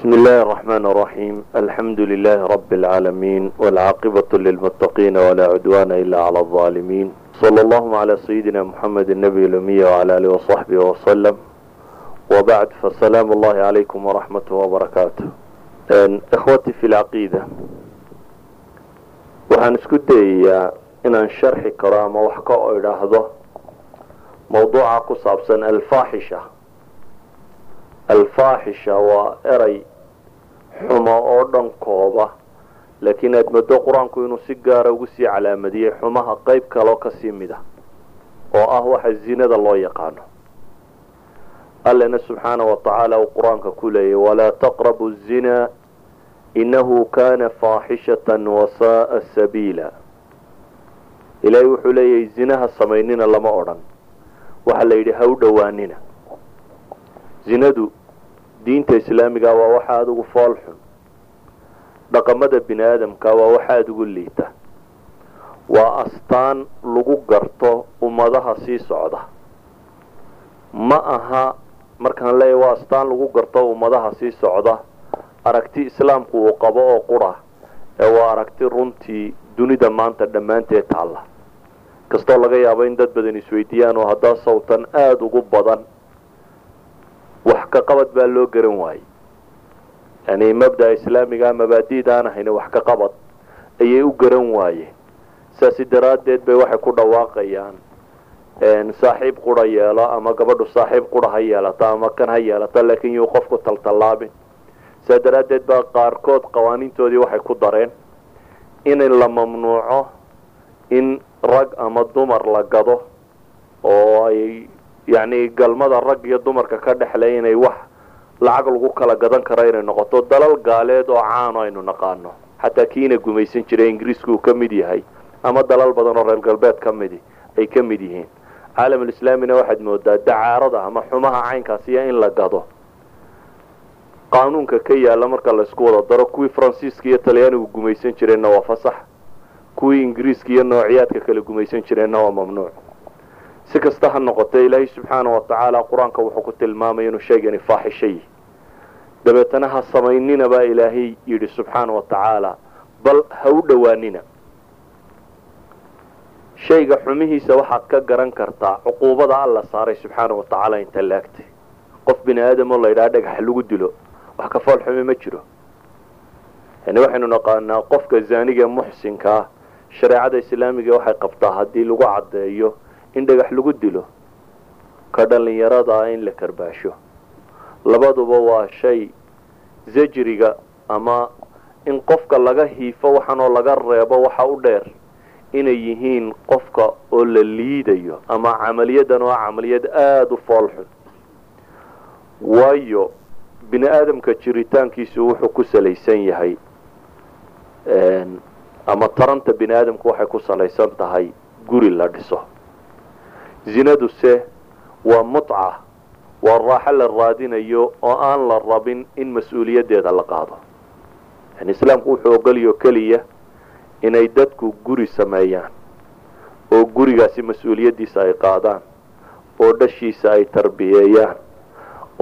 بسم الله الرحمن الرحيم الحمد لله رب العالمين والعاقبة للمتقين ولا عدوان إلا على الظالمين صلى الله على سيدنا محمد النبي الأمية وعلى آله وصحبه وسلم وبعد فالسلام الله عليكم ورحمته وبركاته إخوتي في العقيدة waxaan isku dayayaa inaan sharxi karo ama wax ka idhaahdo mowduuca ku saabsan alfaaxisha alfaaxisha waa eray xumo oo dhan kooba. Laakiin aad moodo qur'aanku inuu si gaara ugu sii calaamadiyey xumaha qeyb kaloo ka sii mid ah oo ah waxa zinada loo yaqaano. Allena subxaana wa tacaala uu qur'aanka ku leeyay walaa taqrabu zina inahu kana faaxishatan wasaaa sabiila. Ilaahay wuxuu leeyahay zinaha samaynina lama odhan. Waxaa la yidhi ha u dhowaanina zinadu diinta islaamiga waa waxa aada ugu fool xun. Dhaqamada bini aadamka waa waxa ugu liita. Waa astaan lagu garto ummadaha sii socda. Ma aha markaan leeyahy waa astaan lagu garto ummadaha sii socda. Aragti islaamku uu qabo oo qura ee waa aragti runtii dunida maanta dhammaanteed taalla. Kastoo laga yaabo in dad badan isweydiiyaan oo haddaa sawtan aada ugu badan wax ka qabad baa loo garan waayey. Yani mabda'a islaamiga mabaadi'da aan ahayn wax ka qabad ayay u garan waayeen. Saasi daraaddeed bay waxay ku dhawaaqayaan saaxiib qura yeelo ama gabadhu saaxiib qura ha yeelato ama kan ha yeelato laakiin yuu qofku taltallaabin. Saa daraaddeed baa qaarkood qawaaniintoodii waxay ku dareen in la mamnuuco in rag ama dumar la gado oo ay yacni galmada rag iyo dumarka ka dhexlay inay wax lacag lagu kala gadan karo inay noqoto dalal gaaleed oo caano aynu naqaano. Xataa kiina gumaysan jiray ingiriisku uu ka mid yahay ama dalal badan oo reer galbeed ka midi ay ka mid yihiin. Caalamulislaamina waxaad moodaa dacaarada ama xumaha caynkaasiyo in la gado. Qaanuunka ka yaalla marka laysku wada daro kuwii faransiiska iyo talyaanigu gumaysan jireenna waa fasax. Kuwii ingiriiska iyo noociyaadka kale gumaysan jireenna waa mamnuuc si kasta ha noqotee ilaahay subxaana wa tacaala qur'aanka wuxuu ku tilmaamay inuu shaygani faaxisho yihi dabeetana ha samaynina baa ilaahay yidhi subxaana wa tacaala bal ha u dhowaanina shayga xumihiisa waxaad ka garan kartaa cuquubada alla saaray subxaana wa tacaala inta laagtay qof bini aadam oo la yidhaha dhagax lagu dilo wax ka fool xumi ma jiro. Yani waxaynu naqaanaa qofka zaaniga muxsinka ah shareecada islaamiga waxay qabtaa haddii lagu caddeeyo in dhagax lagu dilo. Ka dhallinyarada ah in la karbaasho. Labaduba waa shay zajriga ama in qofka laga hiifo waxaanoo laga reebo waxa u dheer inay yihiin qofka oo la liidayo ama camaliyadan oo camaliyad aada u fool xun. Waayo bini aadamka jiritaankiisu wuxuu ku salaysan yahay ama taranta bini aadamku waxay ku salaysan tahay guri la dhiso zinaduse waa mutca waa raaxo la raadinayo oo aan la rabin in mas'uuliyaddeeda la qaado. Yani islaamku wuxuu ogolyo keliya inay dadku guri sameeyaan oo gurigaasi mas'uuliyaddiisa ay qaadaan oo dhashiisa ay tarbiyeeyaan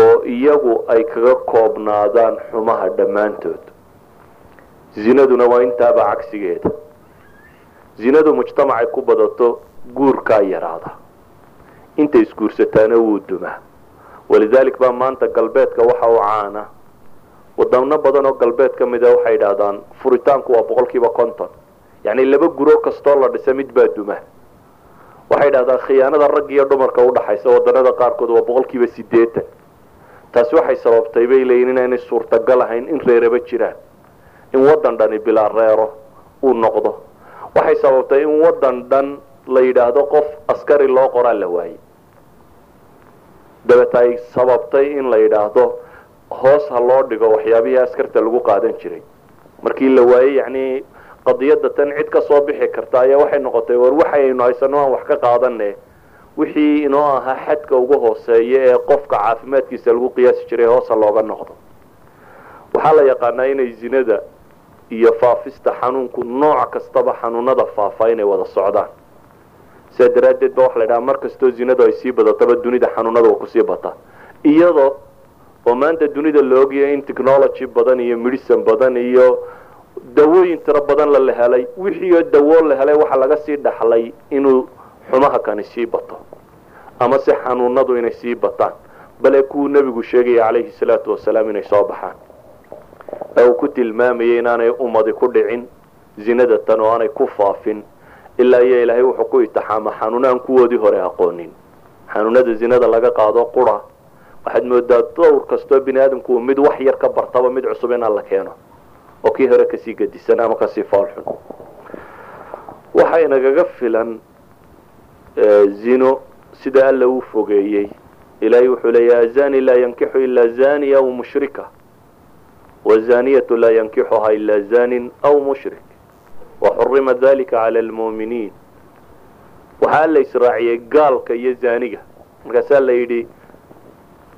oo iyagu ay kaga koobnaadaan xumaha dhammaantood. Zinaduna waa intaaba cagsigeeda. Zinadu mujtamacay ku badato guurkaa yaraada intay isguursataana wuu dumaa. Walidaalik baa maanta galbeedka waxa u caana. Wadano badan oo galbeed ka mida waxay idhaahdaan furitaanku waa boqol kiiba konton. Yacni laba guro kastoo la dhisa mid baa duma waxay idhahdaan khiyaanada rag iyo dumarka udhaxaysa wadanada qaarkood waa boqol kiiba sideetan taasi waxay sababtay bay leeyiin inaynay suurtagal ahayn in reeraba jiraan. In wadan dhani bilaa reero uu noqdo. Waxay sababtay in wadan dhan la yidhaahdo qof askari loo qoraa la waayey dabeeta ay sababtay in la yidhaahdo hoos ha loo dhigo waxyaabihii askarta lagu qaadan jiray. Markii la waayey yacni qadiyadda tan cid ka soo bixi karta ayaa waxay noqotay war waxaynu haysano aan wax ka qaadane wixii inoo ahaa xadka ugu hooseeya ee qofka caafimaadkiisa lagu qiyaasi jiray hoosa looga noqdo. Waxaa la yaqaanaa inay zinada iyo faafista xanuunku nooc kastaba xanuunada faafa inay wada socdaan sidaa daraaddeed ba waxa la ydhaha mar kastoo zinadu ay sii badataba dunida xanuunada ku sii bata. Iyadoo oo maanta dunida la in technology badan iyo medicine badan iyo dawooyin tiro badan la la helay wixiioo dawoo la helay waxaa laga sii dhaxlay inuu xumaha kani sii bato ama se xanuunadu inay sii bataan. Bale kuwuu nebigu sheegaya calayhi salaatu wasalaam inay soo baxaan. Ee ku tilmaamayay inaanay ummadi ku dhicin zinada tan oo aanay ku faafin ilaa iyo ilaahay wuxuu ku itixaama xanuuna aan kuwoodii hore aqoonin. Xanuunada zinada laga qaado qura. Waxaad moodaa dowr kastoo bini aadamku mid wax yar ka bartaba mid cusub in alla keeno. Oo kii hore ka sii gadisan ama ka sii foolxun waxaa inagaga filan zino sida alla uu fogeeyey. Ilaahay wuxuu leeya azani laa yankixu ilaa zaniya aw mushrika. Wazaniyatu laa yankixuha ilaa zanin aw mushrik waxurima dalika cala almu'miniin. Waxaa la israaciyey gaalka iyo zaaniga. Markaasaa la yidhi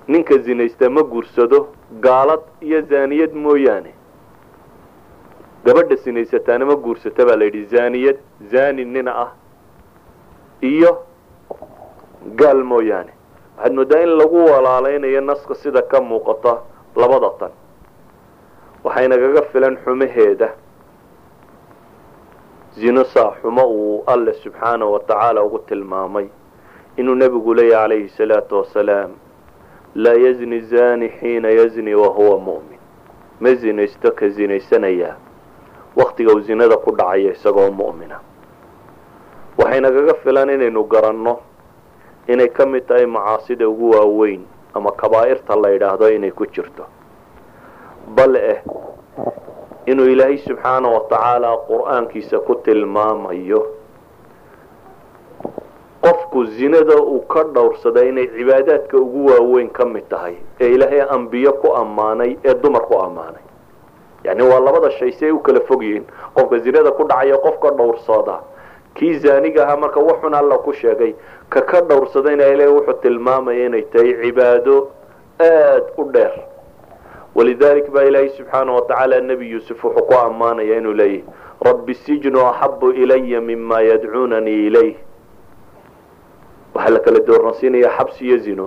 ninka zinaysta ma guursado gaalad iyo zaaniyad mooyaane. Gabadha sinaysataana ma guursata baa la yidhi zaaniyad zani nina ah iyo gaal mooyaane. Waxaad moodaa in lagu walaalaynayo naska sida ka muuqata labada tan. Waxaynagaga filan xumaheeda zino saa xumo uu alle subxaana wa tacaala ugu tilmaamay. Inuu nebigu leeyahy calayhi salaatu wasalaam laa yazni zani xiina yazni wahuwa mu'min. Ma zinaysto ka zinaysanayaa. Waktiga uu zinada ku dhacaya isagoo mu'mina. Waxaynagaga filan inaynu garanno inay ka mid tahay macaasida ugu waaweyn ama kabaa'irta la yidhaahdo inay ku jirto. Bal eh inuu ilaahay subxaana wa tacaala qur'aankiisa ku tilmaamayo. Qofku zinada uu ka dhowrsada inay cibaadaadka ugu waaweyn ka mid tahay ee ilaahay ambiyo ku ammaanay ee dumar ku ammaanay. Yani waa labada shay si ay u kala fog yihiin. Qofka zinada ku dhacaya qofka dhowrsada kii zaaniga ahaa marka wuxun alla ku sheegay ka ka dhowrsadayna ilaahay wuxuu tilmaamaya inay tahay cibaado aad u dheer walidalik baa ilaahay subxaana wa tacaala nebi yuusuf wuxuu ku ammaanaya inuu leeyahy rabbi sijnu axabu ilaya mima yadcuunanii ilayh waxaa la kala doornasiinaya xabsi iyo zino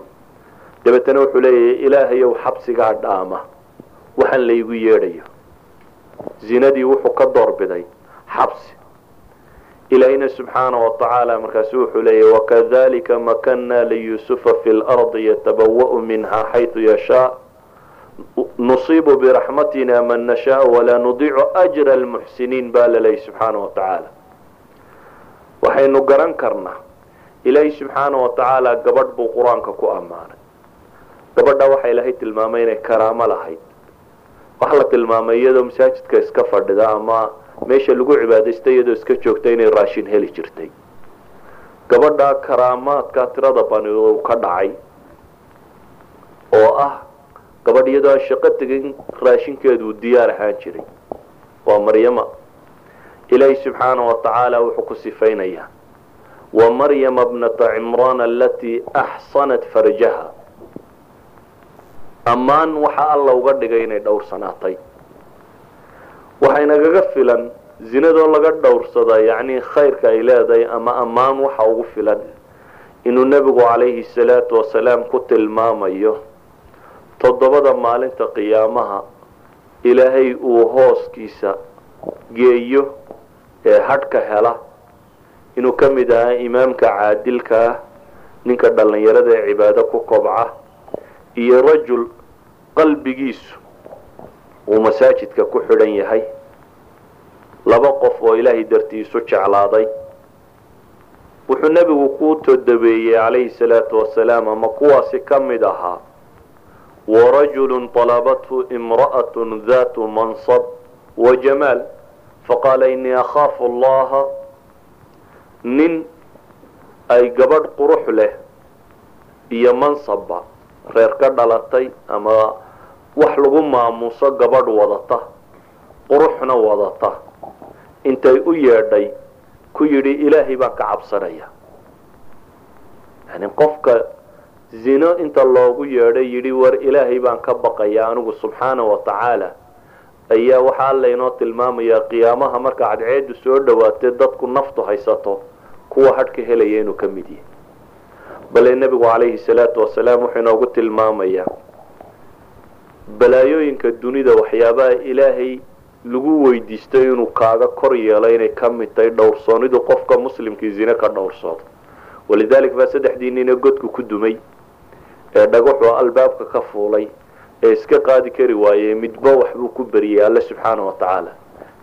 dabeetana wuxuu leeyahay ilaahayow xabsigaa dhaama waxaan laygu yeedhayo zinadii wuxuu ka doorbiday xabsi ilaahayna subxaana wa tacaala markaasu wuxuu leeyahy wakadalika makanna liyuusufa fi lardi yatabawa'u minha xaytu yashaa nusiibu biraxmatina man nashaa walaa nudiicu ajra almuxsiniin baa laleeyahy subxaana wa tacaala waxaynu garan karnaa ilaahay subxaana wa tacaala gabadh buu qur'aanka ku ammaanay gabadha waxaa ilaahay tilmaamay inay karaamo lahayd waxaa la tilmaamay iyadoo masaajidka iska fadhida ama meesha lagu cibaadaysta iyadoo iska joogta inay raashin heli jirtay gabadha karaamaadka tirada bani uu ka dhacay oo ah gabadh iyadoo shaqo tegin raashinkeedu uu diyaar ahaan jiray. Waa maryama. Ilaahay subxaana wa tacaala wuxuu ku sifaynayaa. Wa maryama bnata cimraan alatii axsanat farjaha. Ammaan waxaa alla uga dhigay inay dhowrsanaatay waxaynagaga filan zinadoo laga dhowrsada yacni khayrka ay leedahay ama ammaan waxa ugu filan inuu nebigu calayhi salaatu wasalaam ku tilmaamayo toddobada maalinta qiyaamaha ilaahay uu hooskiisa geeyo ee hadhka hela. Inuu ka mid ahaa imaamka caadilka ah ninka dhallinyarada ee cibaado ku kobca iyo rajul qalbigiisu uu masaajidka ku xidhan yahay. Laba qof oo ilaahay dartiisu jeclaaday. Wuxuu nebigu ku todobeeyey calayhi salaatu wasalaam ama kuwaasi ka mid ahaa warajulu طalabathu imra'at datu mansab wajamaal faqaala inii akhaafu allaha nin ay gabadh qurux leh iyo mansabba reer ka dhalatay ama wax lagu maamuuso gabadh wadata quruxna wadata intay u yeedhay ku yidhi ilaahay baan ka cabsanaya zino inta loogu yeedhay yidhi war ilaahay baan ka baqaya anigu subxaana wa tacaala. Ayaa waxaa laynoo tilmaamayaa qiyaamaha marka cadceedu soo dhowaatee dadku naftu haysato kuwa hadhka helaya inuu ka mid yahay. Bale nebigu calayhi salaatu wasalaam wuxuu inoogu tilmaamayaa balaayooyinka dunida waxyaabaha ilaahay lagu weydiisto inuu kaaga kor yeelo inay ka mid tahay dhowrsoonidu qofka muslimkii zine ka dhowrsoodo walidalik baa saddexdii nine godku ku dumay ee dhagaxuu albaabka ka fuulay ee iska qaadi kari waayey midba waxbuu ku beriyey alle subxaana wa tacaala.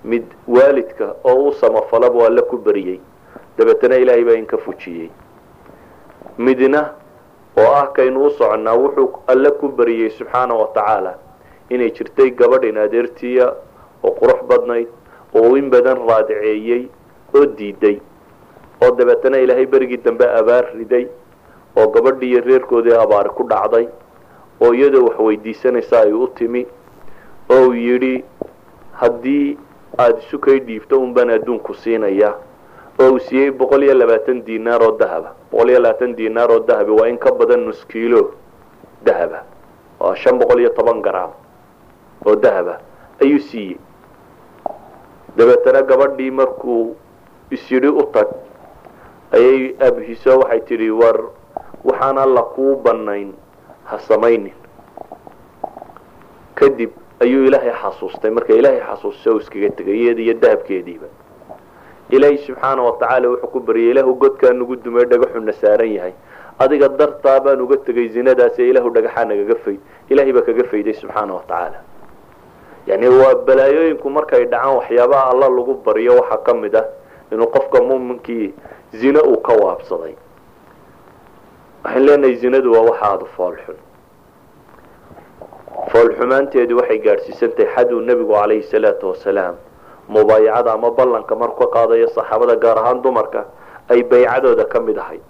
Mid waalidka oo u samafalaba alle ku beriyey dabeetana ilaahay baa inka fujiyey. Midna oo ah kaynu u soconnaa wuxuu alle ku beriyey subxaana wa tacaala inay jirtay gabadhin adeertiya oo qurux badnayd oo in badan raadiceeyey oo diiday oo dabeetana ilaahay berigii dambe abaar riday oo gabadhii iyo reerkoodii abaari ku dhacday oo iyadoo wax weydiisanaysa ay u timi oo uu yidhi haddii aada isu kay dhiibto un baan adduunku siinaya. Oo uu siiyey boqol iyo labaatan dinaar oo dahaba boqol iyo labaatan dinaar oo dahabi waa in ka badan nus kiilo dahaba waa shan boqol iyo toban garaam oo dahaba ayuu siiyey. Dabeetana gabadhii markuu isyidhi u tag ayay abhiso waxay tidhi war waxaan alla kuu bannayn ha samaynin. Kadib ayuu ilaahay xasuustay. Marka ilaahay xasuustay oo iskaga tegay iyada iyo dahabkeediiba. Ilaahay subxaana wa tacaala wuxuu ku baryay ilaahu godkaa nagu dumay dhagaxuna saaran yahay. Adiga dartaa baan uga tegay zinadaasi ilaahu dhagaxaa nagaga fayd ilaahay baa kaga fayday subxaana wa tacaala. Yani waa balaayooyinku markay dhacaan waxyaabaha alla lagu baryo waxaa ka mid ah inuu qofka muminkii zine uu ka waabsaday waxaan leenahay zinadu waa waxa aada foolxun foolxumaanteedu waxay gaadhsiisantahay xaduu nebigu calayhi salaatu wasalaam. Mubaayacada ama ballanka marku qaadayo saxaabada gaar ahaan dumarka ay baycadooda ka mid ahayd.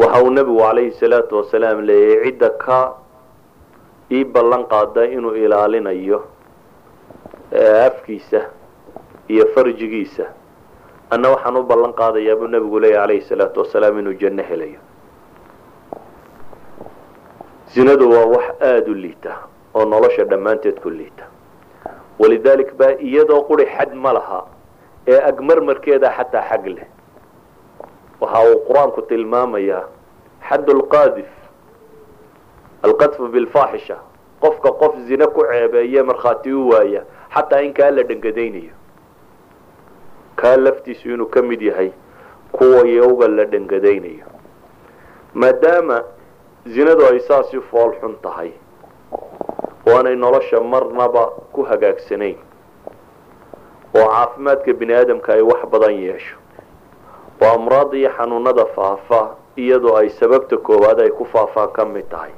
Waxa uu nebigu calayhi salaatu wasalaam leeyahay cidda ka ii ballan qaada inuu ilaalinayo afkiisa iyo farjigiisa anna waxaan u ballan qaadayaa buu nebigu leeyahy calayhi salaatu wasalaam inuu janno helayo. Zinadu waa wax aada u liita oo nolosha dhammaanteed ku liita. Walidaalik baa iyadoo quri xad ma laha ee agmarmarkeeda xataa xag leh. Waxa uu qur'aanku tilmaamayaa xadd lqaadif alqadfu bilfaaxisha qofka qof zine ku ceebeeye markhaati u waaya xataa in la dhangadaynayo kaa laftiisu inuu ka mid yahay kuwa yowga la dhangadaynayo maadaama zinadu ay saasi fool xun tahay waanay nolosha marnaba ku hagaagsanayn oo caafimaadka bini aadamka ay wax badan yeesho. Oo amraad iyo xanuunada faafa iyadoo ay sababta koowaad ay ku faafaan ka mid tahay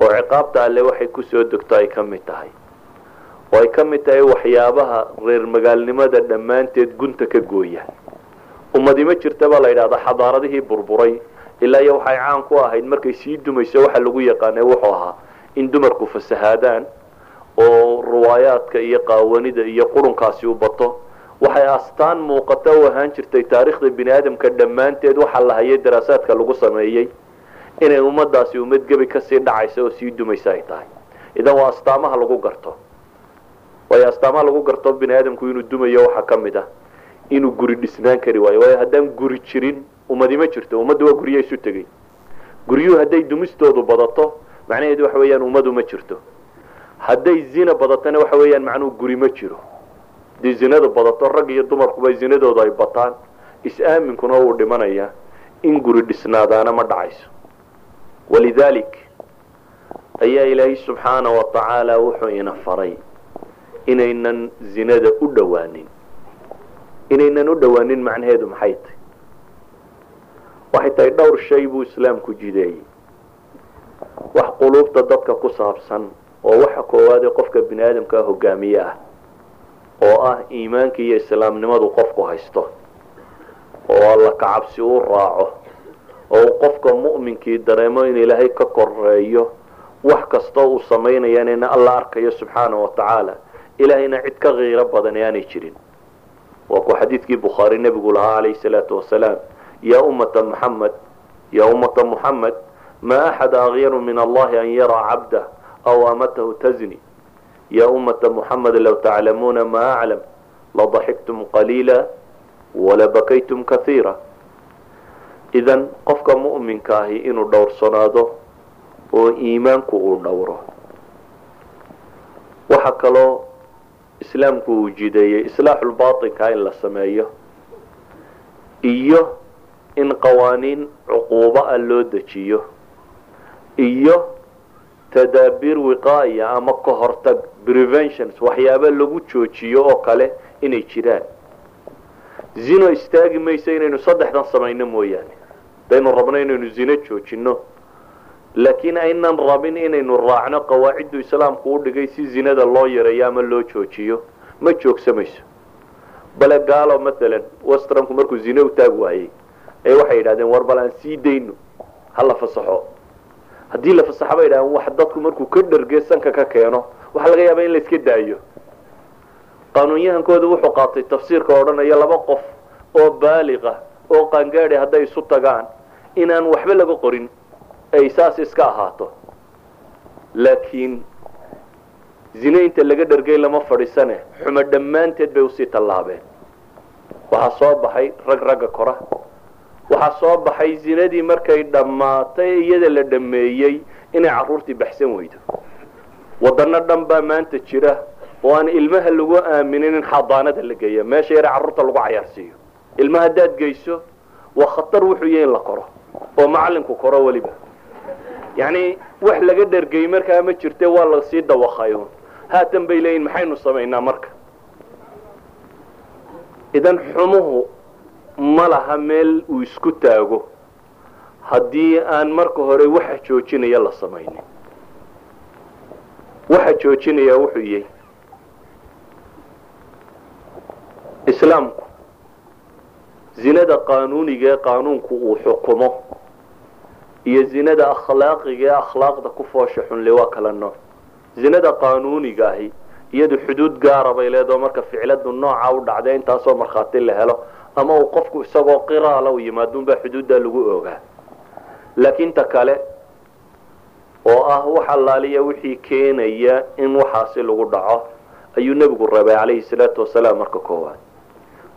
oo ciqaabta alle waxay ku soo degto ay ka mid tahay oo ay ka mid tahay waxyaabaha reer magaalnimada dhammaanteed gunta ka gooya. Ummadi ma jirta baa la yidhahdaa xadaaradihii burburay ilaa iyo waxay caan ku ahayd markay sii dumayso waxa lagu yaqaanay wuxuu ahaa in dumarku fasahaadaan oo riwaayaadka iyo qaawanida iyo qurunkaasi u bato. Waxay astaan muuqata u ahaan jirtay taariikhda bini aadamka dhammaanteed waxaa la hayay daraasaadka lagu sameeyey inay ummadaasi ummad gebi ka sii dhacaysa oo sii dumaysa ay tahay. Idan waa astaamaha lagu garto waayo astaamaha lagu garto bini aadamku inuu dumayo waxaa ka mid ah. Inuu guri dhisnaan kari waayo waayo haddaan guri jirin ummadi ma jirto ummaddu waa gurya isu tegey. Guryuhu hadday dumistoodu badato macnaheedu waxa weeyaan ummadu ma jirto. Hadday zina badatona waxa weeyaan macnuhu guri ma jiro. Haddii zinadu badato rag iyo dumarkuba zinadoodu ay bataan is-aaminkuna wuu dhimanayaa in guri dhisnaadaana ma dhacayso. Walidaalik ayaa ilaahay subxaana wa tacaala wuxuu ina faray inaynan zinada u dhowaanin inaynan u dhowaanin macnaheedu maxay tahy waxay tahay dhowr shay buu islaamku jideeyey. Wax quluubta dadka ku saabsan oo waxa koowaad ee qofka bini aadamkaa hogaamiye ah oo ah iimaanka iyo islaamnimadu qofku haysto oo alla kacabsi u raaco oo uu qofka mu'minkii dareemo in ilaahay ka koreeyo wax kastoo uu samaynayana in alla arkayo subxaana wa ilaahayna cid ka kiiro badan ee aanay jirin waa ku xadiidkii bukhaari nebigu lahaa calayhi salaatu wasalaam yaa ummata muxamed yaa ummata muxamed ma axad akyaru min allahi an yaraa cabdah aw amatahu tazni ya ummata muxamed low taclamuuna ma aclam ladaxiktum qaliila walabakaytum kaiira idan qofka mu'minka ahi inuu dhowrsanaado oo iimaanku uu dhowro waxaa kaloo islaamku uu jideeyey islaaxulbaatinka in la sameeyo iyo in qawaaniin cuquubo ah loo dejiyo iyo tadaabiir wiqaaya ama ka hortag preventions waxyaaba lagu joojiyo oo kale inay jiraan. Zino istaagi mayso inaynu saddexdan samayno mooyaane. Hadaynu rabno inaynu zino joojino laakiin aynan rabin inaynu raacno qawaaciddu islaamku u dhigay si zinada loo yareeyo ama loo joojiyo. Ma joogsamayso bale gaalo maalan westranku markuu zino u taag waayey ee waxay yidhahdeen war bal aan sii dayno ha la fasaxo. Haddii la fasaxo bay yidhahdeen wax dadku markuu ka dharge sanka ka keeno waxaa laga yaaba in la iska daayo. Qaanuunyahankooda wuxuu qaatay tafsiirka odhanaya laba qof oo baaliqa oo qaangaadi hadday isu tagaan inaan waxba laga qorin ay saas iska ahaato. Laakiin zine inta laga dhargay lama fadhiisane. Xumo dhammaanteed bay u sii tallaabeen. Waxaa soo baxay rag ragga kora. Waxaa soo baxay zinadii markay dhammaatay iyada la dhameeyey inay carruurtii baxsan weydo. Wadano dhan baa maanta jira oo aan ilmaha lagu aaminin in xadaanada la geeya meesha yare carruurta lagu cayaarsiiyo ilma haddaad geyso waa khatar wuxuu yahay in la koro. Oo macalinku koro weliba yacni wax laga dhargey markaa ma jirte waa la sii dawaqayo haatan bay leeyihiin maxaynu samaynaa marka? Idan xumuhu ma laha meel uu isku taago. Haddii aan marka hore waxa joojinaya la samaynin. Waxa joojinaya wuxuu yahay islaamku. Zinada qaanuuniga qaanuunku uu xukumo iyo zinada akhlaaqiga ee akhlaaqda ku foosha xunle waa kala nooc. Zinada qaanuuniga ahi iyadu xuduud gaara bay leedaho marka ficladu nooca u dhacday intaasoo markhaati la helo ama uu qofku isagoo qiraala u yimaadunbaa xuduuddaa lagu ogaa laakiin ta kale oo ah wax allaaliya wixii keenaya in waxaasi lagu dhaco ayuu nebigu rabay calayhi salaatu wasalaam marka koowaad.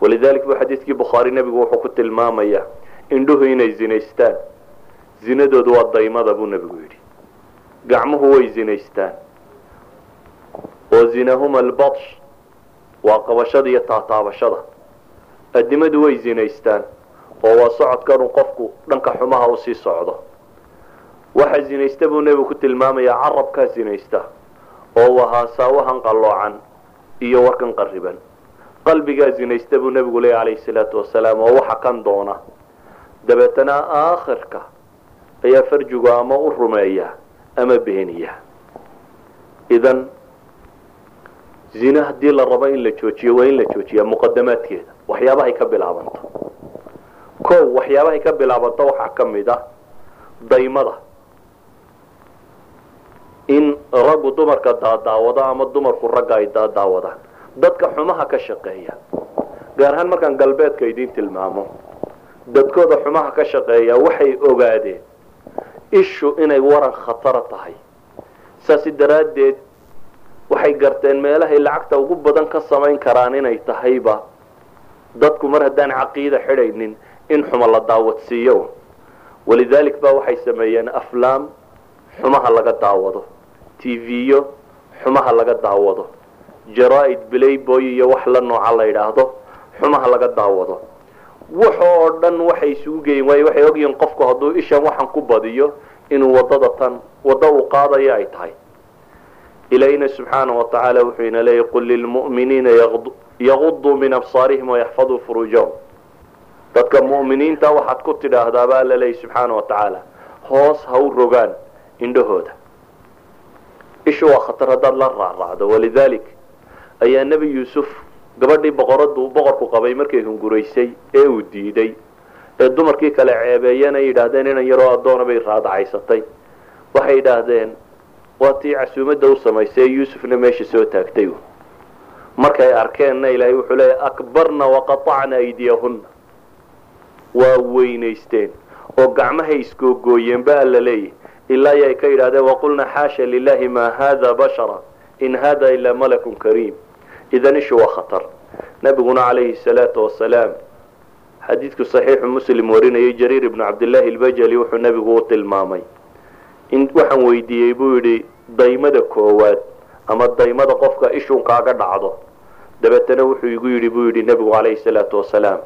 Walidalik bu xadiidkii bukhaari nebigu wuxuu ku tilmaamaya indhuhu inay zinaystaan zinadoodu waa daymada buu nebigu yidhi. Gacmuhu way zinaystaan. Oo zinahuma albatsh. Waa qabashada iyo taataabashada. Adimadu way zinaystaan oo waa socodkanuu qofku dhanka xumaha u sii socdo. Waxa zinaysta buu nebigu ku tilmaamayaa carabkaa zinaysta oo wahaa saawahan qalloocan iyo warkan qariban qalbigaa zinaysta buu nebigu leeya calayhi salaatu wasalaam oo waxa kan doona. Dabeetana aakhirka ayaa farjigu ama u rumeeya ama beeniya idan zine haddii la rabo in la joojiyo waa in la joojiyaa muqadamaadkeeda waxyaabahay ka bilaabanto. Kow waxyaabahay ka bilaabanto waxaa ka mid ah daymada. In raggu dumarka daadaawado ama dumarku ragga ay daadaawadaan dadka xumaha ka shaqeeya. Gaar ahaan markaan galbeedka idiin tilmaamo. Dadkooda xumaha ka shaqeeya waxay ogaadeen ishu inay waran khatara tahay. Saasi daraaddeed waxay garteen meelahay lacagta ugu badan ka samayn karaan inay tahayba dadku mar haddaan caqiida xidhaynin in xumo la daawadsiiyo walidalik ba waxay sameeyeen aflaam xumaha laga daawado. Tv-yo xumaha laga daawado. Jaraa-id playboy iyo wax la nooca la yidhaahdo xumaha laga daawado wax oo dhan waxay isugu geeyen waayo waxay ogyihiin qofku hadduu ishan waxan ku badiyo inuu waddada tan waddo uu qaadayo ay tahay. Ilayna subxaana wa tacaala wuxuu ina leeyahy qul lilmu'miniina yaguduu min absaarihim wayaxfaduu furuujahum. Dadka mu'miniinta waxaad ku tidhaahdaa baa la leeyahy subxaana wa tacaala hoos ha rogaan indhahooda. Ishu waa khatar haddaad la raacraacdo walidalik ayaa nebi yuusuf gabadhii boqoradu boqorku qabay markay hunguraysay ee uu diiday ee dumarkii kale ceebeeyeen ay yidhaahdeen inan yaroo addoona bay raadacaysatay waxay yidhaahdeen waa tii casuumadda u samaysay yuusufna meesha soo taagtay markay arkeenna ilaahay wuxuu leeyahy akbarna waqatacna aydiyahunna. Waa weynaysteen oo gacmahay iskoogooyeen ba alla leeyahy ilaa ay ka yidhahdeen waqulna xaasha lilahi ma hada bashara in hada ilaa malakun kariim idan ishu waa khatar. Nabiguna calayhi salaatu wasalaam xadiidku saxiixu muslim warinayay jariir ibnu cabdillaahi albajali wuxuu nebigu u tilmaamay. In waxaan weydiiyey buu yidhi daymada koowaad ama daymada qofka ishun kaaga dhacdo. Dabeetana wuxuu igu yidhi buu yidhi nebigu calayhi salaatu wasalaam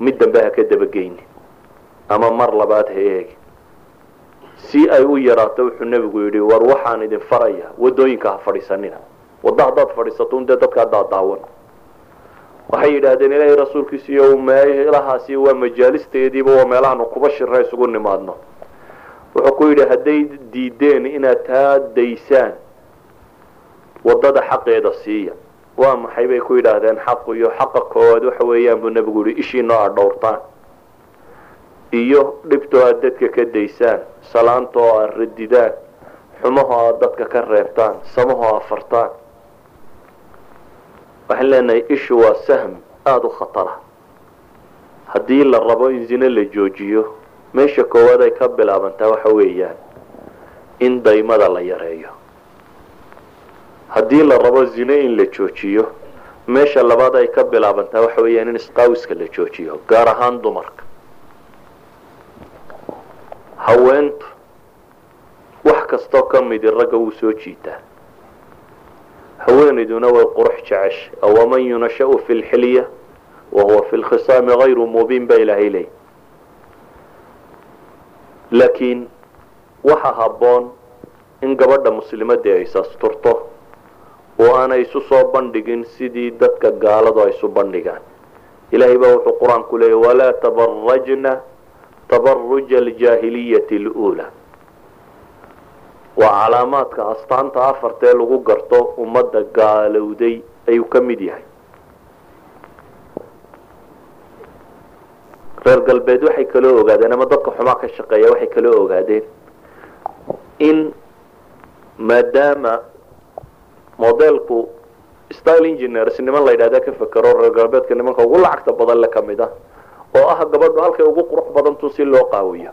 mid dambe ha ka dabageyni ama mar labaad ha eegi si ay u yaraato wuxuu nebigu yidhi war waxaan idin faraya waddooyinka ha fadhiisanina wadda haddaad fadhiisato un dee dadka haddaad daawan waxay yidhaahdeen ilaahay rasuulkiisiiyo meelahaasi waa majaalisteediiba waa meelahaanu kuba shira isugu nimaadno. Wuxuu ku yidhi hadday diideen inaad taa daysaan waddada xaqeeda siiya. Waa maxay bay ku yidhaahdeen xaqu iyo xaqa koowaad waxa weeyaan buu nebigu yihi ishiinoo aad dhowrtaan iyo dhibtoo aad dadka ka daysaan salaantoo aad radidaan xumahoo aad dadka ka reebtaan samahoo aad fartaan waxaan leenahay ishu waa sahm aada u khatara. Haddii la rabo in zine la joojiyo meesha koowaad ay ka bilaabantaa waxa weeyaan in daymada la yareeyo. Haddii la rabo zine in la joojiyo meesha labaad ay ka bilaabantaa waxa weeyaan in isqaawiska la joojiyo gaar ahaan dumarka. Haweentu wax kastoo ka midi ragga wuu soo jiitaa haweenayduna way qurux jeceshay awaman yunashau fi lxilya wahuwa fi lkhisaami hayru mubiin baa ilaahay leey laakiin waxa habboon in gabadha muslimadii ay sasturto oo aanay isu soo bandhigin sidii dadka gaaladu ay isu bandhigaan. Ilaahay baa wuxuu qur'aanku leeyay walaa tabarajna tabaruja aljaahiliyati luula waa calaamaadka astaanta afartee lagu garto ummadda gaalowday ayuu ka mid yahay. Reer galbeed waxay kaloo ogaadeen ama dadka xumaa ka shaqeeya waxay kaloo ogaadeen in maadaama modelku style engineers niman la yidhahda ka fekero reer galbeedka nimanka ugu lacagta badan le ka mid ah oo ah gabadhu halkay ugu qurux badantu si loo qaawiyo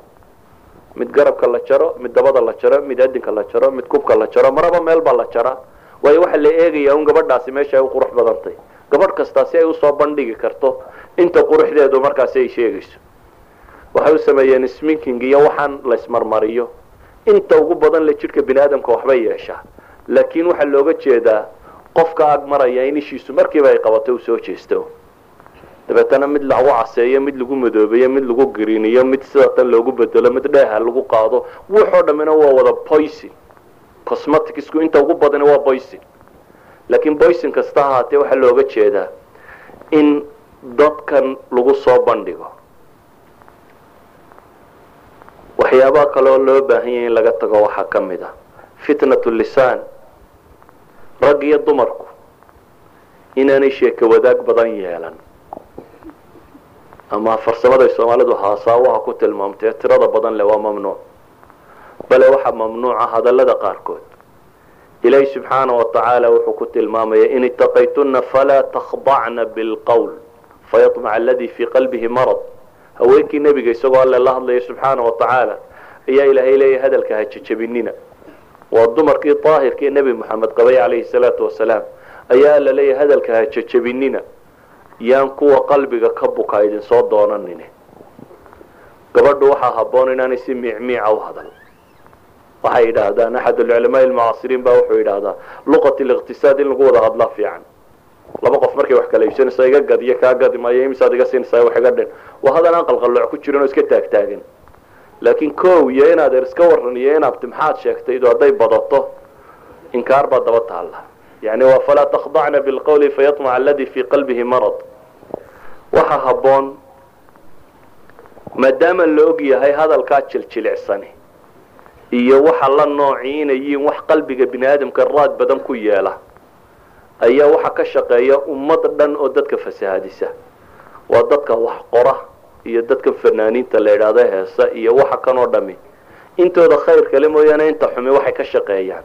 mid garabka la jaro mid dabada la jaro mid adinka la jaro mid kubka la jaro maraba meelbaa la jara. Waayo waxaa la eegayaa un gabadhaasi meesha ay u qurux badantay. Gabadh kastaa si ay u soo bandhigi karto inta quruxdeedu markaasi ay sheegayso. Waxay u sameeyeen sminking iyo waxaan la ismarmariyo. Inta ugu badan le jidhka bini aadamka waxbay yeeshaa laakiin waxaa looga jeedaa qofka ag maraya in ishiisu markiiba ay qabato u soo jeesto dabeetana mid lagu caseeyo mid lagu madoobeeyo mid lagu gariiniyo mid sida loogu bedelo mid dheeha lagu qaado wuxoo dhammina waa wada poison cosmeticsku inta ugu badani waa poison laakiin poison kasta ahaatee waxaa looga jeedaa in dadkan lagu soo bandhigo. Waxyaabaha kaleoo loo baahan yahay in laga tago waxaa ka mid ah. Fitnatu lisaan. Rag iyo dumarku. Inaanay sheeko wadaag badan yeelan ama farsamaday soomaalidu haasaawaha ku tilmaamtee tirada badan leh waa mamnuuc. Bale waxaa mamnuuca hadallada qaarkood. Ilaahi subxaana wa tacaala wuxuu ku tilmaamaya in itaqaytuna falaa takhdacna bilqowl fayaطmaca aladii fii qalbihi marad. Haweenkii nebiga isagoo alle la hadlaya subxaana wa tacaala ayaa ilaahay leeyahy hadalka ha jejabinina waa dumarkii daahirkii nebi moxamed qabay calayhi salaatu wasalaam ayaa alla leeyahay hadalka ha jejabinina yaan kuwa qalbiga ka buka idin soo doonanine gabadhu waxaa habboon inaanay si miicmiica u hadal. Waxay yidhaahdaan axad alculamaa almucaasiriin baa wuxuu yidhaahdaa luqat liqtisaad in lagu wada hadlaa fiican. Laba qof markay wax kala iibsanaysa iga gad iyo kaa gadi maayo imisaad iga siinaysaa wax iga dhin. Waa hadan aan ku jirin oo iska taagtaagan laakiin kow iyo inaad er iska waran iyo inaad maxaad sheegtaydu hadday badato inkaar baa daba taalla yani waa falaa takhdacna bilqawli fayaطmaca aladi fii qalbihi marad waxaa habboon maadaama la og hadalkaa jiljilicsan iyo waxa la noocii inay yihiin wax qalbiga bini aadamka raad badan ku yeela ayaa waxa ka shaqeeya ummad dhan oo dadka fasahaadisa waa dadka wax qora iyo dadka fanaaniinta la idhaahdo heesa iyo waxa kanoo dhami intooda khayr kale mooyaane inta xumi waxay ka shaqeeyaan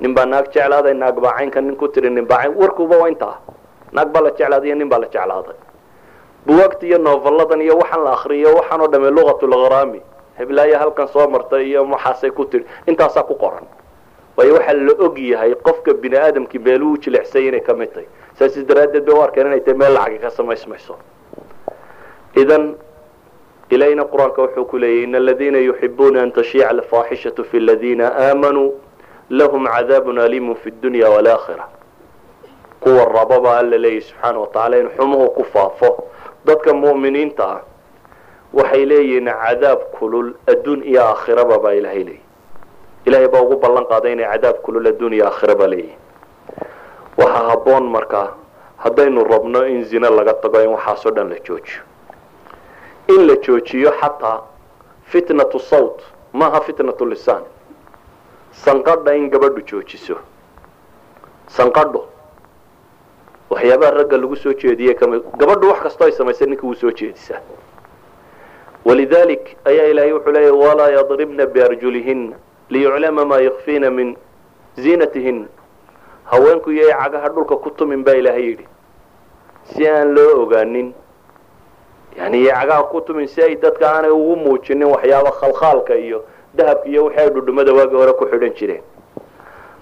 nin baa naag jeclaaday naag baa caynka nin ku tiri nin baa cayn warkuba waa intaa. Naag baa la jeclaaday iyo nin baa la jeclaaday. Buwaagta iyo novelladan iyo waxaan la akriyo waxaan oo dhame luqatulgharaami heblaaya halkan soo martay iyo maxaasay ku tiri intaasaa ku qoran. Waayo waxaa la og yahay qofka bini aadamkii meeluu jilicsay inay ka mid tahay. Saas daraaddeed bay u arkeen inay tahay meel lacagi ka samaysmayso. Idan ilayna qur'aanka wuxuu ku leeyahy in aladiina yuxibuuna an tashiica alfaaxishatu fi aladiina aamanuu lahum cadaabun aliimun fi dunya waalaakhira kuwa rababa alla leeyahy subxaana wa tacala in xumuhu ku faafo. Dadka mu'miniinta ah waxay leeyihiin cadaab kulul adduun iyo aakhiraba baa ilaahay leeyahy ilahay baa ugu ballan qaaday inay cadaab kulul adduun iyo aakhiraba leeyihiin waxaa habboon markaa haddaynu rabno in zine laga tago in waxaasoo dhan la joojiyo. In la joojiyo xataa fitnatu sawt maaha fitnatu lisaan sanqadha in gabadhu joojiso. Sanqadho waxyaabaha ragga lagu soo jeediye gabadhu wax kastoo ay samaysay ninka wuu soo jeedisaa walidalik ayaa ilaahay wuxuu leeyahy walaa yadribna biarjulihina liyuclama maa yakfiina min ziinatihina haweenku iyo cagaha dhulka ku tumin baa ilaahay yidhi si aan loo ogaanin. Yani iyo cagaha ku tumin si ay dadka aanay ugu muujinin waxyaaba khalkhaalka iyo dahabka iyo wixii ay dhudhumada waagi hore ku xidhan jireen.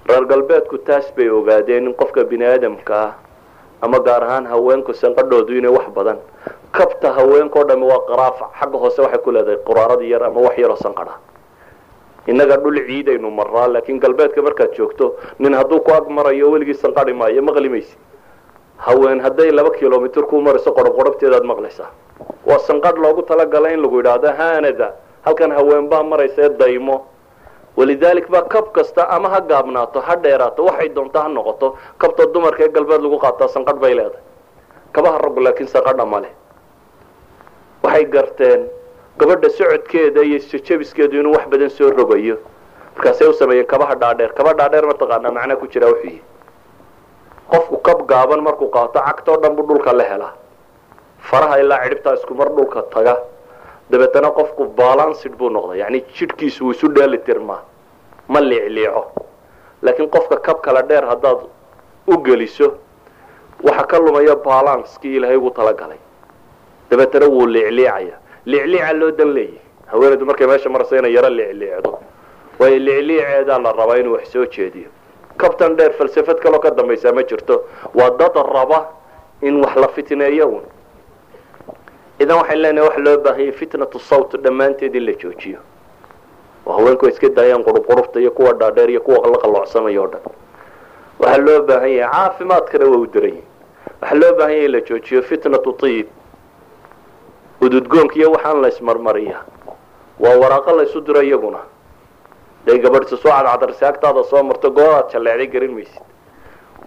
Reer galbeedku taas bay ogaadeen in qofka bini aadamka ah ama gaar ahaan haweenku sanqadhoodu inay wax badan. Kabta haweenkao dhami waa qaraafa xagga hoose waxay ku leedahay quraarad yar ama wax yaroo sanqadha innaga dhul ciidaynu maraa laakiin galbeedka markaad joogto nin hadduu ku ag marayo weligii sanqadhi maayo maqli maysi haween hadday laba kilomitr ku marayso qorobqorobteedaad maqlaysaa. Waa sanqadh loogu talagalay in lagu yidhaahdo haanada halkan haween baa maraysae daymo. Walidalik baa kab kasta ama ha gaabnaato ha dheeraato waxay doonto ha noqoto kabta dumarka ee galbeed lagu qaataa sanqadh bay leedahay. Kabaha raggu laakiin sanqadha ma leh. Waxay garteen gabadha socodkeeda iyo jabiskeedu inuu wax badan soo rogayo. Markaasay u sameeyeen kabaha dhaadheer kaba dhaadheer mataqaanaa macnaa ku jiraa wuxuu yihi qofku kab gaaban markuu qaato cagtoo dhan buu dhulka la helaa. Faraha ilaa cidhibtaa isku dhulka taga dabeetana qofku balansid buu noqda yani jidhkiisu isu dheeli tirmaa ma liicliico. Laakiin qofka kab kala dheer haddaad u geliso waxa ka lumaya balanskii ilaahay ugu talagalay. Dabeetana wuu liicliicaya. Liicliica loo dan leeyahy haweenaydu markay meesha marayso inay yaro liicliicdo. Waayo liicliiceedaa la rabaa inuu wax soo jeediyo. Kabtan dheer falsafad kaloo ka dambaysaa ma jirto. Waa dad raba in wax la fitneeyo un idan waxayn leenahay waxa loo baahanyay fitnatu sawt dhammaanteed in la joojiyo. Oo haweenku ay iska daayaan qurubqurubta iyo kuwa dhaadheer iyo kuwa la qalloocsamaya o dhan. Waxaa loo baahan yahay caafimaadkana waa u daran yahi waxaa loo baahan yahay in la joojiyo fitnatu tiyib ududgoonka iyo waxaan la ismarmariya. Waa waraaqo la ysu diro iyaguna. Day gabadhsa soo cadcadarsi agtaada soo marto goodaad jalleecday garin maysid.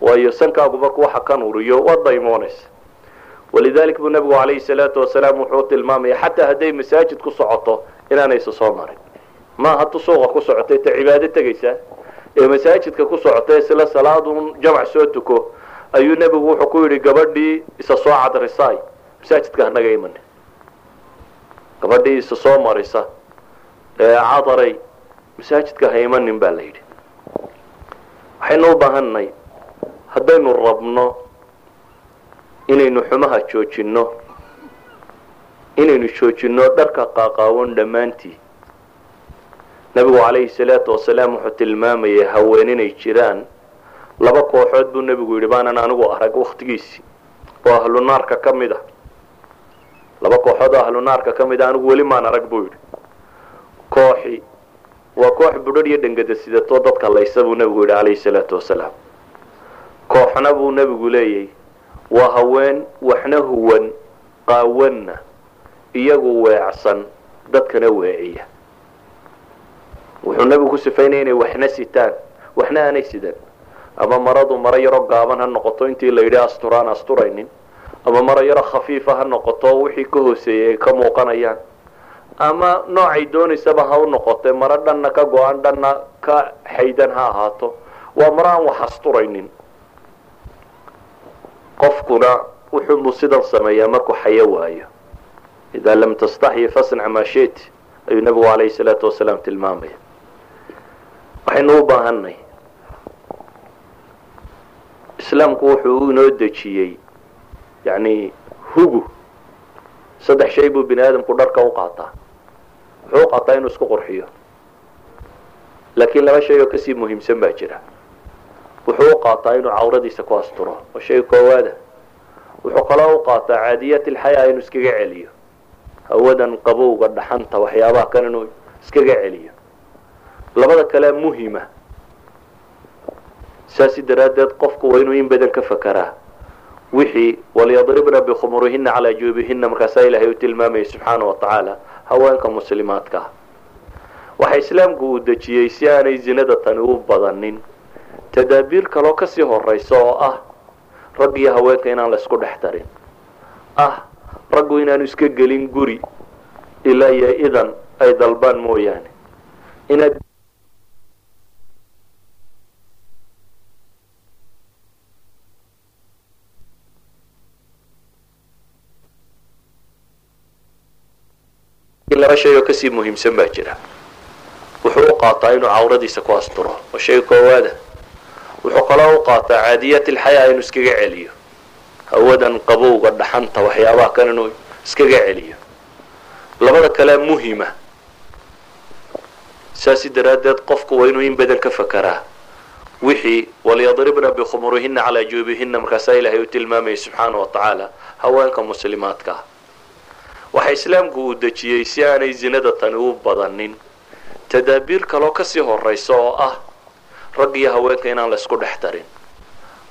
Waayo sankaagu marku waxa kan waad daymoonaysa walidalik buu nabigu calayhi salaatu wasalaam wuxuu tilmaamaya xataa hadday masaajid ku socoto inaanaysa soo marin maaha tu suuqa ku socotay ta cibaado tegaysaa ee masaajidka ku socota isla salaadun jamac soo tuko ayuu nebigu wuxuu ku yidhi gabadhii isa soo cadrisaay masaajidka hanaga iman gabadhii isa soo marisa ee cadaray masaajidka ha imanin baa la yidhi waxaynu u baahannahay haddaynu rabno inaynu xumaha joojinno inaynu joojinno dharka qaaqaawan dhammaantii. Nebigu calayhi salaatu wasalaam wuxuu tilmaamayay haween inay jiraan. Laba kooxood buu nebigu yidhi baanan anigu arag wakhtigiisii oo ahlu naarka ka mid a laba kooxood oo ahlu naarka ka mid a anigu weli maan arag buu yidhi. Kooxi waa koox budhadh iyo dhengada sidatoo dadka laysa buu nebigu yidhi calayhi salaatu wasalaam. Kooxna buu nebigu leeyahy waa haween waxna huwan qaawanna iyagu weecsan dadkana weeciya. Wuxuu nebigu ku sifaynaya inay waxna sitaan waxna aanay sidaan ama maradu maro yaroo gaaban ha noqoto intii la yidhi asturaan asturaynin. Ama maro yaro khafiifa ha noqoto wixii ka hooseeyey ay ka muuqanayaan. Ama noocay doonaysaba ha u noqote maro dhanna ka go-an dhanna ka xaydan ha ahaato. Waa maro aan wax asturaynin qofkuna wuxuunbuu sidan sameeyaa markuu xayo waayo. Idaa lam tastaxyi fasnac maa shit ayuu nebigu calayhi salaatu wasalaam tilmaamaya. Waxaynu u baahanay islaamku wuxuu inoo dejiyey yani hugu. Saddex shay buu bini aadamku dharka u qaataa. Wuxuu u qaataa inuu isku qurxiyo. Laakiin laba shay oo ka sii muhiimsan baa jira wuxuu u qaataa inuu cawradiisa ku asturo. Oo shay koowaada wuxuu kaloo u qaataa caadiyaat ilxayaa inuu iskaga celiyo. Hawadan qabowga dhaxanta waxyaabaha kan inuu iskaga celiyo. Labada kale muhima. Saasi daraaddeed qofku waa inuu in badan ka fakaraa. Wixii walyadribna bikhumurihina calaa juubihina markaasaa ilaahay u tilmaamayay subxaana wa tacaala haweenka muslimaadka. Waxa islaamku uu dejiyey si aanay zinada tani u badanin tadaabiir kaloo ka sii horaysa oo ah rag iyo haweenka inaan la isku dhex darin. Ah raggu inaanu iska gelin guri ilaa iyo idan ay dalbaan mooyaane. Inaad laba shay oo ka sii muhiimsan baa jira. Wuxuu u qaataa inuu cawradiisa ku asturo. Oo shay koowaada wuxuu kaloo u qaataa caadiyaat ilxayaa inuu iskaga celiyo. Hawadan qabowga dhaxanta waxyaabaha kan inuu iskaga celiyo. Labada kale muhima. Saasi daraaddeed qofku waa inuu in badan ka fakaraa. Wixii walyadribna bikhumurihina calaa juubihina markaasaa ilaahay u tilmaamayay subxaana wa tacaala haweenka muslimaadka. Ah waxa islaamku uu dejiyey si aanay zinada tani u badanin. Tadaabiir kaloo ka sii horaysa oo ah rag iyo haweenka inaan la isku dhex darin.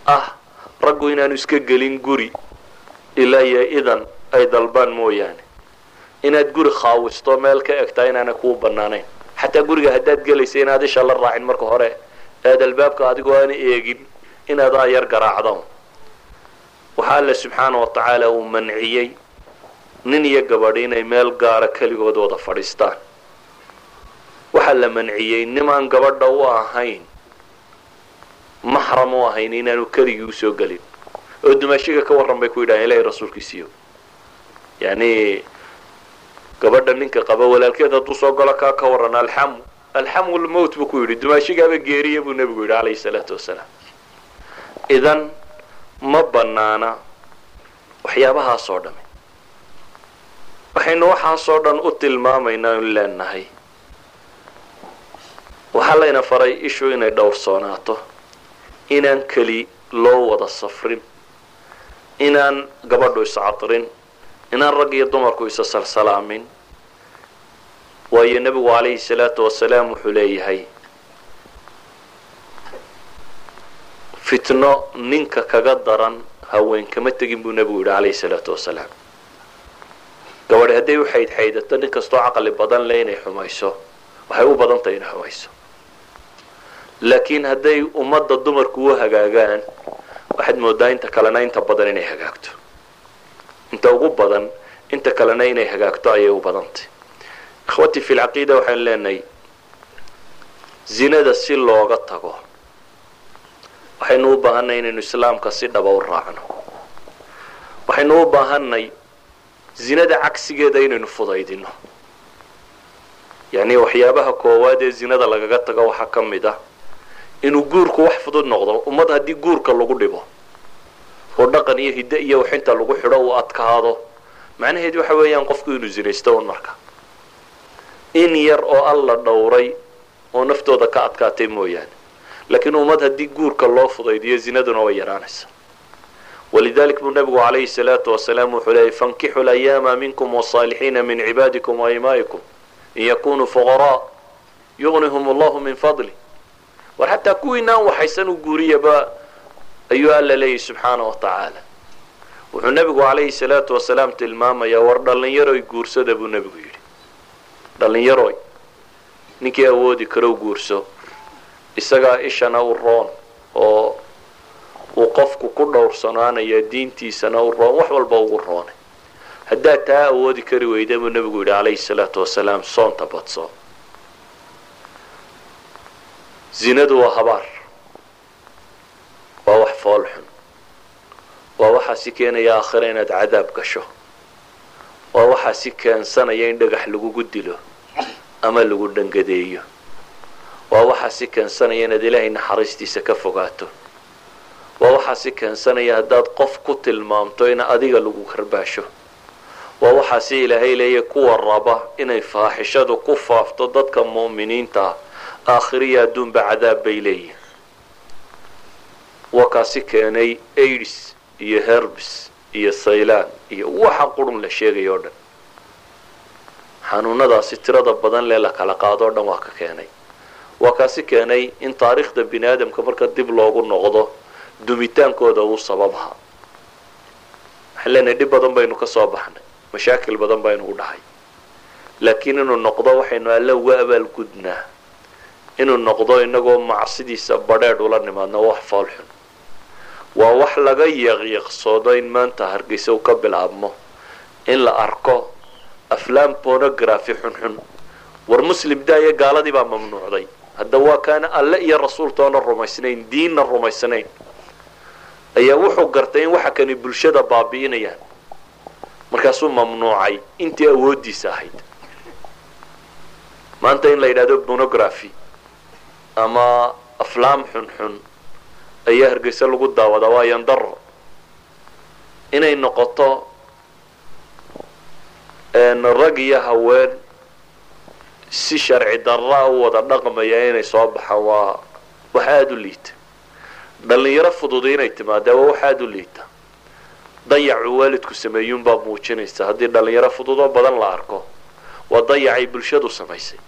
Ah raggu inaanu iska gelin guri ilaa iyo idan ay dalbaan mooyaane. Inaad guri khaawisto meel ka egtaa inaana kuu banaanayn xataa guriga haddaad gelaysa inaad isha la raacin marka hore aad albaabka adigoo aana eegin inaad ayar garaacdo. Waxaa alle subxaana wa tacaala uu manciyey nin iyo gabadhi inay meel gaara keligood wada fadhiistaan. Waxaa la manciyey nimaan gabadha u ahayn maxram u ahayn inaanu keligii u soo gelin. Oo dumaashiga ka warran bay ku yidhahan ilahay rasuulkiisiyo yani gabadha ninka qaba walaalkeed hadduu soo galo kaa ka warran alxamu alxamu lmowt buu ku yidhi. Dumaashigaaba geeriya buu nebigu yidhi calayhi salaatu wasalaam idan ma banaana waxyaabahaas oo dhami waxaynu waxaasoo dhan u tilmaamaynaa inu leenahay waxaa layna faray ishu inay dhowrsoonaato inaan keli loo wada safrin inaan gabadhu iscadrin inaan rag iyo dumarku isa salsalaamin. Waayo nebigu calayhi salaatu wasalaam wuxuu leeyahay fitno ninka kaga daran haween kama tegin buu nebigu yidhi calayhi salaatu wasalaam. Gabadhi hadday u xaydxaydato nin kastoo caqli badan le inay xumayso waxay u badan tahay inay xumayso laakiin hadday ummadda dumarku u hagaagaan waxaad moodaa inta kalena inta badan inay hagaagto. Inta ugu badan inta kalena inay hagaagto ayay u badantay. Ikhwatii fi lcaqiida waxaynu leenahay zinada si looga tago waxaynu u baahanay inaynu islaamka si dhaba u raacno. Waxaynu u baahanay zinada cagsigeeda inaynu fudaydino. Yacni waxyaabaha koowaad ee zinada lagaga tago waxaa ka mid ah inuu guurku wax fudud noqdo ummad haddii guurka lagu dhibo oo dhaqan iyo hiddo iyo waxinta lagu xidho uu adkaado macnaheed waxa weeyaan qofku inuu zinaysto un marka. In yar oo alla dhowray oo naftooda ka adkaatay mooyaane. Laakiin ummad haddii guurka loo fudaydiyo zinaduna way yaraanaysa walidalik buu nabigu calayhi salaatu wasalaam wuxuu leeyay fankixu layaama minkum wasaalixiina min cibaadikum waimaa'ikum in yakunuu fuqaraa yugnihum allahu min fadli war xataa kuwiinaan waxaysan u guuriyaba ayuu alla leeyahy subxaana wa tacaala wuxuu nebigu calayhi salaatu wasalaam tilmaamayaa war dhallinyaroy guursada buu nebigu yidhi. Dhallinyaroy ninkii awoodi karow guurso isagaa ishana u roon oo uu qofku ku dhowrsanaanaya diintiisana u roon wax walba ugu roonay. Haddaad taa awoodi kari weyda buu nebigu yidhi calayhi salaatu wasalaam soonta badso zinadu waa habaar. Waa wax fool xun. Waa waxaa si keenaya aakhira inaad cadaab gasho. Waa waxaa si keensanaya in dhagax lagugu dilo ama lagu dhangadeeyo. Waa waxaa si keensanaya inaad ilaahay naxariistiisa ka fogaato. Waa waxaa si keensanaya haddaad qof ku tilmaamto in adiga lagu karbaasho waa waxaa si ilaahay leeya kuwa raba inay faaxishadu ku faafto dadka mu'miniinta ah aakhiriya adduunba cadaab bay leeyihiin waa kaasi keenay aids iyo herbs iyo saylaan iyo waxa qurun la sheegaya o dhan. Xanuunadaasi tirada badan lee la kala qaado o dhan waa ka keenay. Waa kaasi keenay in taariikhda bini aadamka marka dib loogu noqdo dumitaankooda uu sababaha waxaan leenahay dhib badan baynu ka soo baxnay mashaakil badan baynu u dhahay. Laakiin inuu noqdo waxaynu alle uga abaalgudnaa inuu noqdo inagoo macsidiisa badheedh ula nimaadno wax foolxun waa wax laga yaqyaqsoodo in maanta hargeysa uu ka bilaabmo. In la arko aflaam pornography xunxun war muslim daaya gaaladii baa mamnuucday. Hadda waa kaana alle iyo rasuultoona rumaysnayn diinna rumaysnayn. Ayaa wuxuu gartay in waxa kani bulshada baabi'inayaan markaasuu mamnuucay intii awooddiisa ahayd. Maanta in la yidhahdo pornography ama aflaam xunxun ayaa hargeysa lagu daawadaa waa yandaro inay noqoto rag iyo haween si sharci darraa u wada dhaqmaya inay soo baxaan waa wax aada u liita dhalinyaro fududi inay timaadee waa wax aada u liita dayacuu waalidku sameeyuunbaa muujinaysa haddii dhalinyaro fududoo badan la arko. Waa dayacay bulshadu samaysay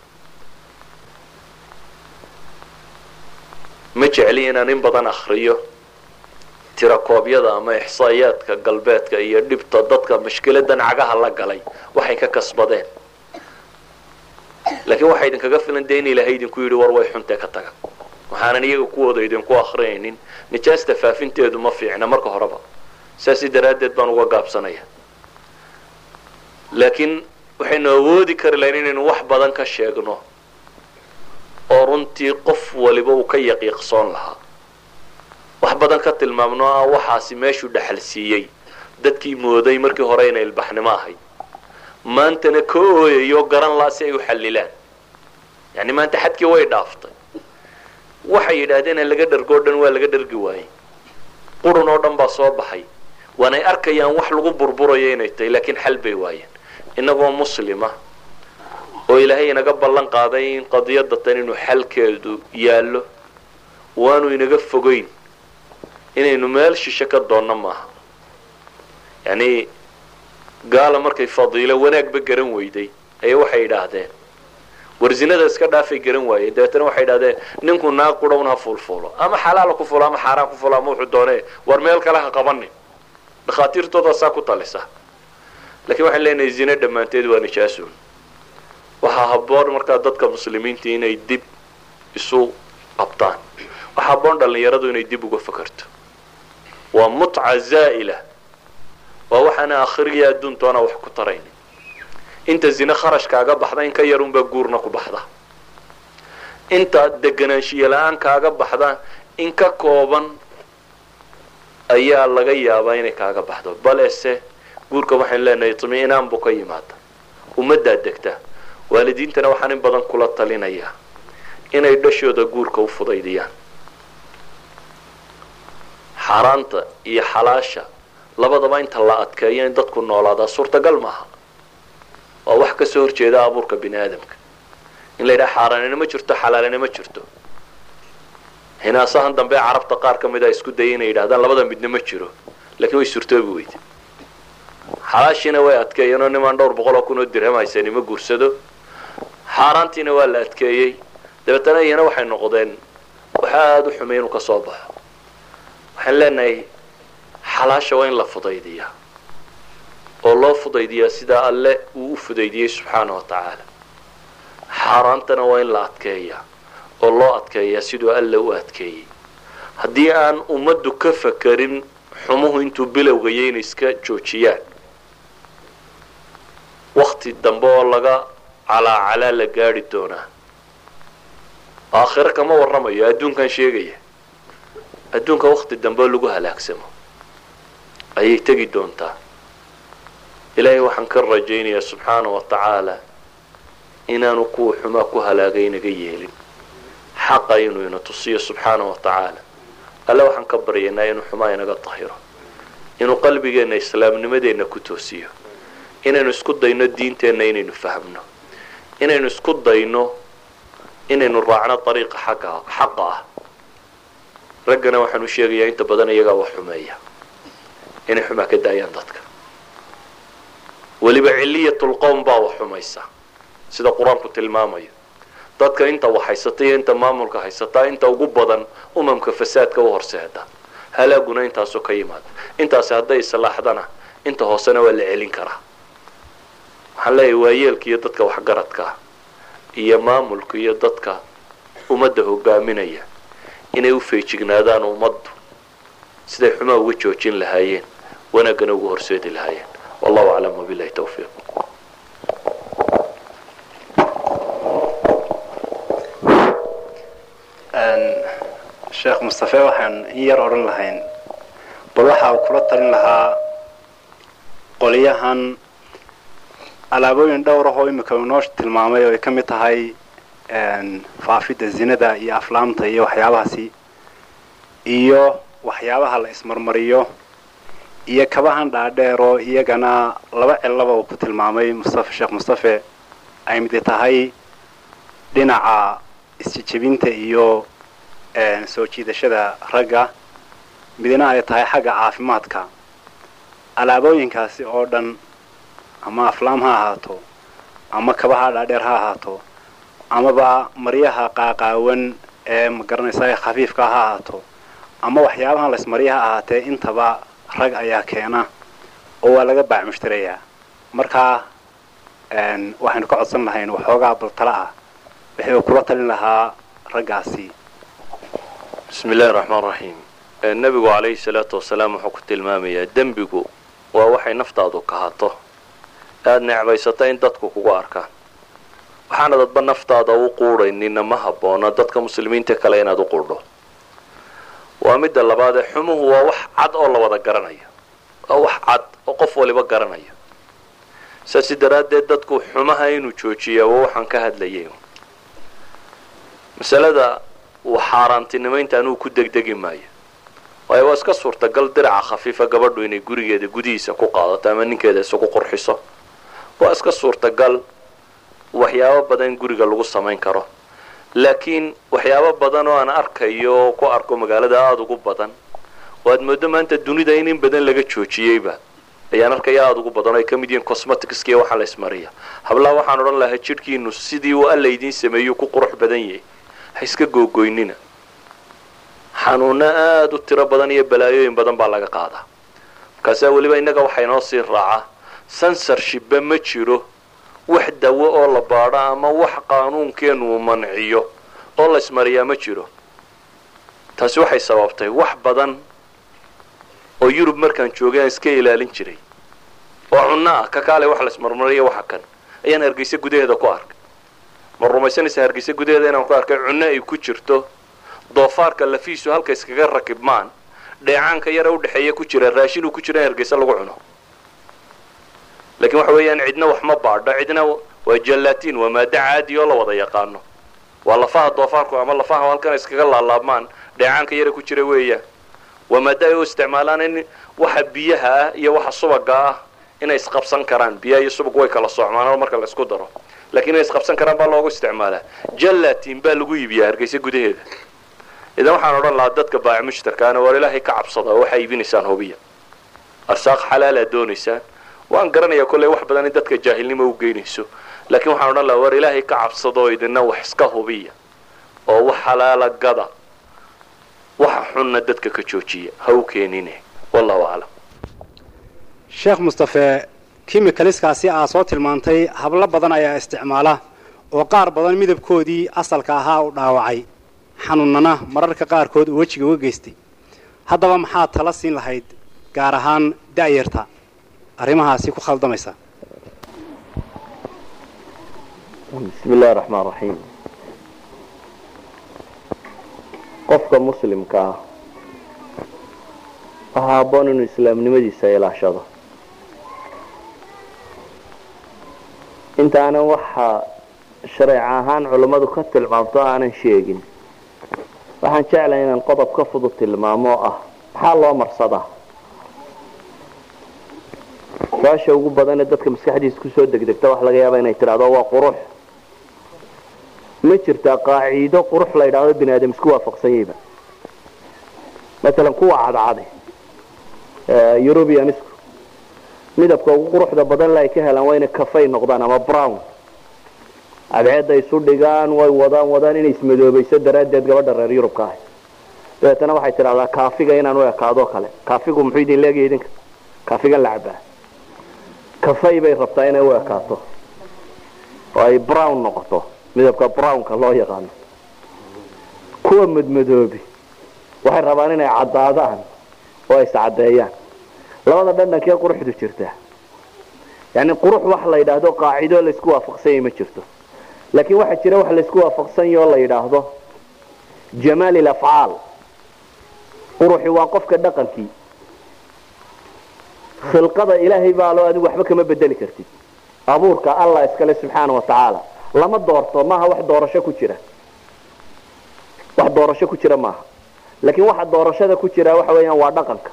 ma jecli inaan in badan akriyo tirakoobyada ama ixsaayaadka galbeedka iyo dhibta dadka mashkiladan cagaha la galay waxay ka kasbadeen. Laakiin waxaa idinkaga filan dee in ilaahay idinku yidhi war way xuntee ka taga. Waxaanan iyaga kuwooda idinku akrinaynin nijaasta faafinteedu ma fiicna marka horeba saasi daraaddeed baan uga gaabsanaya laakiin waxaynu awoodi kari lahayn inaynu wax badan ka sheegno oo runtii qof waliba uu ka yaqiiqsoon lahaa. Wax badan ka tilmaamno ah waxaasi meeshuu dhexal siiyey. Dadkii mooday markii hore inay ilbaxnimo ahayd. Maantana ka ooyayo garan laa si ay u xallilaan. Yacni maanta xadkii way dhaaftay. Waxay yidhaahdeen in laga dhargo o dhan waa laga dhargi waayey. Qurun oo dhan baa soo baxay. Waanay arkayaan wax lagu burburayo inay tahay laakiin xal bay waayeen. Innagoo muslima oo ilaahay inaga ballan qaaday in qadiyadda tan inuu xalkeedu yaallo waanu inaga fogeyn inaynu meel shishe ka doonno maaha. Yacni gaala markay fadiilo wanaagba garan weyday ayaa waxay yidhaahdeen war zinada iska dhaafay garan waayeen dabeetana waxay yidhahdeen ninku naag qudhowna ha fuulfuulo ama xalaala ku fulo ama xaaraan ku fulo ama wuxuu doonee war meel kale ha qabanin. Dhakhaatiirtooda saa ku talisa. Lakiin waxaan leenahay zine dhammaanteed waa nijaasun waxaa haboon markaa dadka muslimiinta inay dib isu qabtaan. Waxaa haboon dhallinyaradu inay dib uga fakarto. Waa mutca zaa'ila waa waxaana akhriya adduuntoona wax ku taraynin. Inta zine kharashkaaga baxda in ka yarunbaa guurna ku baxda. Inta deganaanshiya la'aan kaaga baxda in ka kooban ayaa laga yaabaa inay kaaga baxdo. Balese guurka waxaynu leenahay tmi-inaan buu ka yimaada. Ummaddaa degta waalidiintana waxaan in badan kula talinayaa inay dhashooda guurka u fudaydiyaan. Xaaraanta iyo xalaasha labadaba inta la adkeeyo in dadku noolaadaa suurtagal maaha. Waa wax ka soo horjeeda abuurka bini aadamka in la yidhaha xaaraanina ma jirto xalaalina ma jirto. Hinaasahan dambe carabta qaar ka mid a isku dayay inay yidhahdaan labada midna ma jiro lakiin way suurtoobi weyde xalaashiina way adkeeyeen oo nimaan dhowr boqol oo kun oo dirham haysani guursado xaaraantiina waa la adkeeyey. Dabeetana iyana waxay noqdeen waxa aada u xumay inuu ka soo baxo. Waxaan leenahay xalaasha waa in la fudaydiyaa. Oo loo fudaydiyaa sidaa alle uu u fudaydiyey subxaana wa tacaala. Xaaraantana waa in la adkeeyaa. Oo loo adkeeyaa siduu alle u adkeeyey. Haddii aan ummaddu ka fakarin xumuhu intuu bilowgaya inay iska joojiyaan. Wakti dambe oo laga calaacalaa la gaadhi doonaa. Aakhiro kama warramayo adduunkan sheegaya. Adduunka wakti dambe lagu halaagsamo. Ayay tegi doontaa. Ilaahay waxaan ka rajaynayaa subxaana wa tacaala inaanu kuwa xumaa ku halaagay inaga yeelin. Xaqa inuu ina tusiyo subxaana wa tacaala. Alle waxaan ka baryaynaa inuu xumaa inaga tahiro. Inuu qalbigeenna islaamnimadeenna ku toosiyo. Inaynu isku dayno diinteenna inaynu fahmno inaynu isku dayno inaynu raacno dariiqa xagga xaqa ah. Raggana waxaan u sheegayaa inta badan iyagaa wax xumeeya. Inay xumaa ka daayaan dadka. Weliba ciliyatulqowm baa wax xumaysa sida qur'aanku tilmaamayo. Dadka inta wax haysata iyo inta maamulka haysataa inta ugu badan umamka fasaadka u horseeda. Halaaguna intaasoo ka yimaada. Intaasi hadday islaaxdana inta hoosena waa la celin karaa waxaan leeyahay waayeelka iyo dadka waxgaradka iyo maamulka iyo dadka ummadda hogaaminaya inay u feejignaadaan ummaddu. Siday xumaa uga joojin lahaayeen wanaaggana uga horseedi lahaayeen. Wallahu aclam wabilahi tawfiiq. Sheekh mustafe waxaan in yar odhan lahayn bal waxa uu kula talin lahaa qoliyahan alaabooyin dhowr ah oo imika uu noo tilmaamay oo ay ka mid tahay faafidda zinada iyo aflaamta iyo waxyaabahaasi iyo waxyaabaha la ismarmariyo iyo kabahan dhaadheero iyagana laba cillaba uu ku tilmaamay mustafe sheekh mustafe ay midi tahay dhinaca isjejebinta iyo soo jiidashada ragga midna ay tahay xagga caafimaadka. Alaabooyinkaasi oo dhan ama aflaam ha ahaato ama kabaha dhaadheer ha ahaato amaba maryaha qaaqaawan ee magaranaysa ee khafiifka ha ahaato ama waxyaabahan laysmarya ha ahaatee intaba rag ayaa keena. Oo waa laga baac mushtarayaa markaa waxaynu ka codsan lahayn waxoogaa baltala ah. Wixii uu kula talin lahaa raggaasi. Bismi illahi raxmaan raxiim nebigu calayhi salaatu wasalaam wuxuu ku tilmaamayaa dembigu waa waxay naftaadu kahato aada necbaysata in dadku kugu arkaan. Waxaana dadba naftaada u quudhaynina ma habboona dadka muslimiinta kale inaad u quudho. Waa midda labaadee xumuhu waa wax cad oo la wada garanayo. Waa wax cad oo qof waliba garanayo. Saasi daraaddeed dadku xumaha inuu joojiyaa waa waxaan ka hadlayay. Masalada xaaraantinimaynta anuu ku degdegi maayo. Waayo waa iska suurtagal diraca khafiifa gabadhu inay gurigeeda gudihiisa ku qaadato ama ninkeeda isagu qurxiso waa iska suurtagal waxyaabo badan guriga lagu samayn karo. Laakiin waxyaabo badan oo aan arkayo ku arko magaalada aada ugu badan oo aad moodo maanta dunida in in badan laga joojiyeyba ayaan arkaya aada ugu badan oo ay ka mid yihiin cosmeticskiiyo waxaa la ismariya. Hablaha waxaan odhan lahaa jidhkiinu sidii uu alla idiin sameeyo ku qurux badan yahay. Ha iska googoynina xanuuno aada u tiro badan iyo balaayooyin badan baa laga qaadaa. Markaasaa weliba innaga waxaa inoo sii raacaa sensorshipba ma jiro wax dawo oo la baadho ama wax qaanuunkeenu uu manciyo oo la ismariyaa ma jiro. Taasi waxay sababtay wax badan oo yurub markaan joogay aan iska ilaalin jiray. Oo cunno ah ka kaale wax la ismarmariyo waxa kan. Ayaan hargeysa gudaheeda ku arkay. Ma rumaysanaysa hargeysa gudaheeda inaan ku arkay cunno ay ku jirto. Doofaarka lafiisu halka iskaga rakibmaan dheecaanka yara udhexeeya ku jira raashin uu ku jira in hargeysa lagu cuno lakiin waxa weeyaan cidna wax ma baadho cidna waa jallatin waa maado caadi oo la wada yaqaano. Waa lafaha doofaarku ama lafaha halkan iskaga laalaabmaan dheecaanka yara ku jira weeyaan waa maado ay u isticmaalaan in waxa biyaha ah iyo waxa subaga ah inay isqabsan karaan. Biyaha iyo subag way kala socmaan marka la isku daro. Lakiin inay isqabsan karaan baa loogu isticmaalaa. Jallatin baa lagu iibiyaa hargeysa gudaheeda. Idan waxaan odhan lahaa dadka baaci mushtarkaana waar ilaahay ka cabsada oo waxaa iibinaysaan hubiya arsaaq xalaalaad doonaysaan waan garanayaa kolley wax badan in dadka jaahilnimo u geynayso. Laakiin waxaan odhan lahaa waar ilaahay ka cabsadoo idina wax iska hubiya oo wax xalaala gada. Waxa xunna dadka ka joojiya. Ha u keenine. Wallahu aclam. Sheekh mustafe kimikaliskaasi aa soo tilmaantay hablo badan ayaa isticmaala oo qaar badan midabkoodii asalka ahaa u dhaawacay. Xanuunnana mararka qaarkood uu wejiga uga geystay. Haddaba maxaad tala siin lahayd gaar ahaan da'yarta arrimahaasi ku khaldamaysa bismi illahi raxmaan raxiim qofka muslimka ah waxaa inuu islaamnimadiisa ilaashado intaanan waxa shareec ahaan culammadu ka tilmaamto aanan sheegin waxaan jeclahay inaan qodob ka fudud tilmaamo ah maxaa loo marsadaa su'aasha ugu badanee dadka maskaxdiisa ku soo degdegta waxa laga yaaba inay tidhahdo waa qurux. Ma jirtaa qaaciido qurux la yidhaahdo bini aadam isku waafaqsanyayba matalan kuwa cadcade eurubianisku midabka ugu quruxda badan la ay ka helaan waa inay cafay noqdaan ama brown. Cadceedda isu dhigaan way wadaan wadaan inay ismadoobayso daraaddeed gabadha reer yurubka ahay dabeetana waxay tidhahdaa kaafiga inaan u ekaadoo kale. Kaafigu muxuu idin leegaya idinka? Kaafigan la cabaa kafay bay rabtaa inay u ekaato oo ay brown noqoto. Midabka brownka loo yaqaano kuwa madmadoobi. Waxay rabaan inay caddaadaan oo ay iscaddeeyaan labada dhandhankee quruxdu jirtaa yani qurux wax la yidhaahdo qaacido laysku waafaqsanyay ma jirto. Laakiin waxaa jira wax laysku waafaqsanya oo la yidhaahdo jamaal ilafcaal. Quruxi waa qofka dhaqankii khilqada ilaahay baa loo adigu waxba kama bedeli kartid. Abuurka allah iskale subxaana wa tacaala. Lama doorto maaha wax doorasho ku jira. Wax doorasho ku jira maaha. Laakiin waxa doorashada ku jira waxa weeyaan waa dhaqanka.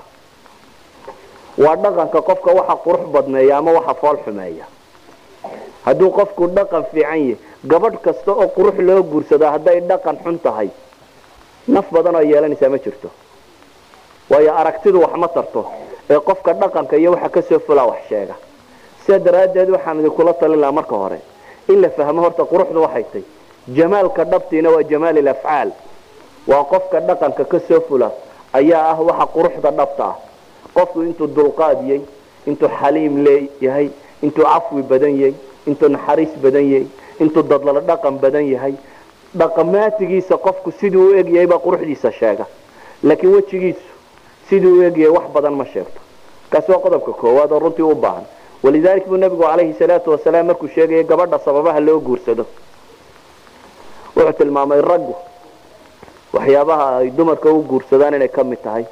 Waa dhaqanka qofka waxa qurux badneeya ama waxa fool xumeeya. Hadduu qofku dhaqan fiican yahy gabadh kasta oo qurux loo guursado hadday dhaqan xun tahay naf badan oo yeelanaysaa ma jirto. Waayo aragtidu wax ma tarto ee qofka dhaqanka iyo waxa ka soo fulaa wax sheega. Sidaa daraaddeed waxaan idinkula talin lahaa marka hore in la fahmo horta quruxdu waxay tay jamaalka dhabtiina waa jamaal ilafcaal waa qofka dhaqanka ka soo fula ayaa ah waxa quruxda dhabta ah. Qofku intuu dulqaadiyey intuu xaliim leeyahay intuu cafwi badan yahay intuu naxariis badan yahay intuu dadlala dhaqan badan yahay dhaqamaatigiisa qofku siduu u egyahay baa quruxdiisa sheega. Laakiin wejigiisu siduu u egyahay wax badan ma sheegto. Kaasi waa qodobka koowaad oo runtii u baahan. Walidalik buu nabigu calayhi salaatu wasalaam markuu sheegaya gabadha sababaha loo guursado. Wuxuu tilmaamay raggu waxyaabaha ay dumarka u guursadaan inay ka mid tahay.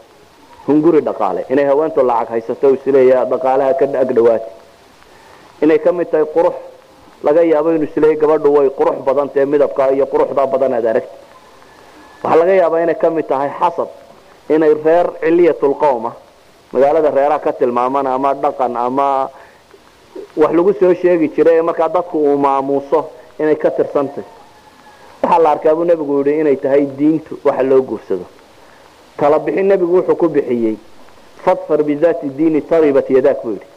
Hunguri dhaqaale inay haweentu lacag haysato isleeya dhaqaalaha ka agdhawaati inay ka mid tahay qurux laga yaabo inuu isleeya gabadhu way qurux badan tahe midabka iyo quruxdaa badan aad aragti waxaa laga yaabaa inay ka mid tahay xasab inay reer ciliyatulqowma magaalada reeraha ka tilmaaman ama dhaqan ama wax lagu soo sheegi jiray ee markaa dadku uu maamuuso inay ka tirsantay. Waxaa la arkaa buu nebigu yihi inay tahay diintu waxa loo guursado. Tala bixin nebigu wuxuu ku bixiyey fadfar bidaati diini taribat yadaak buu yidhi.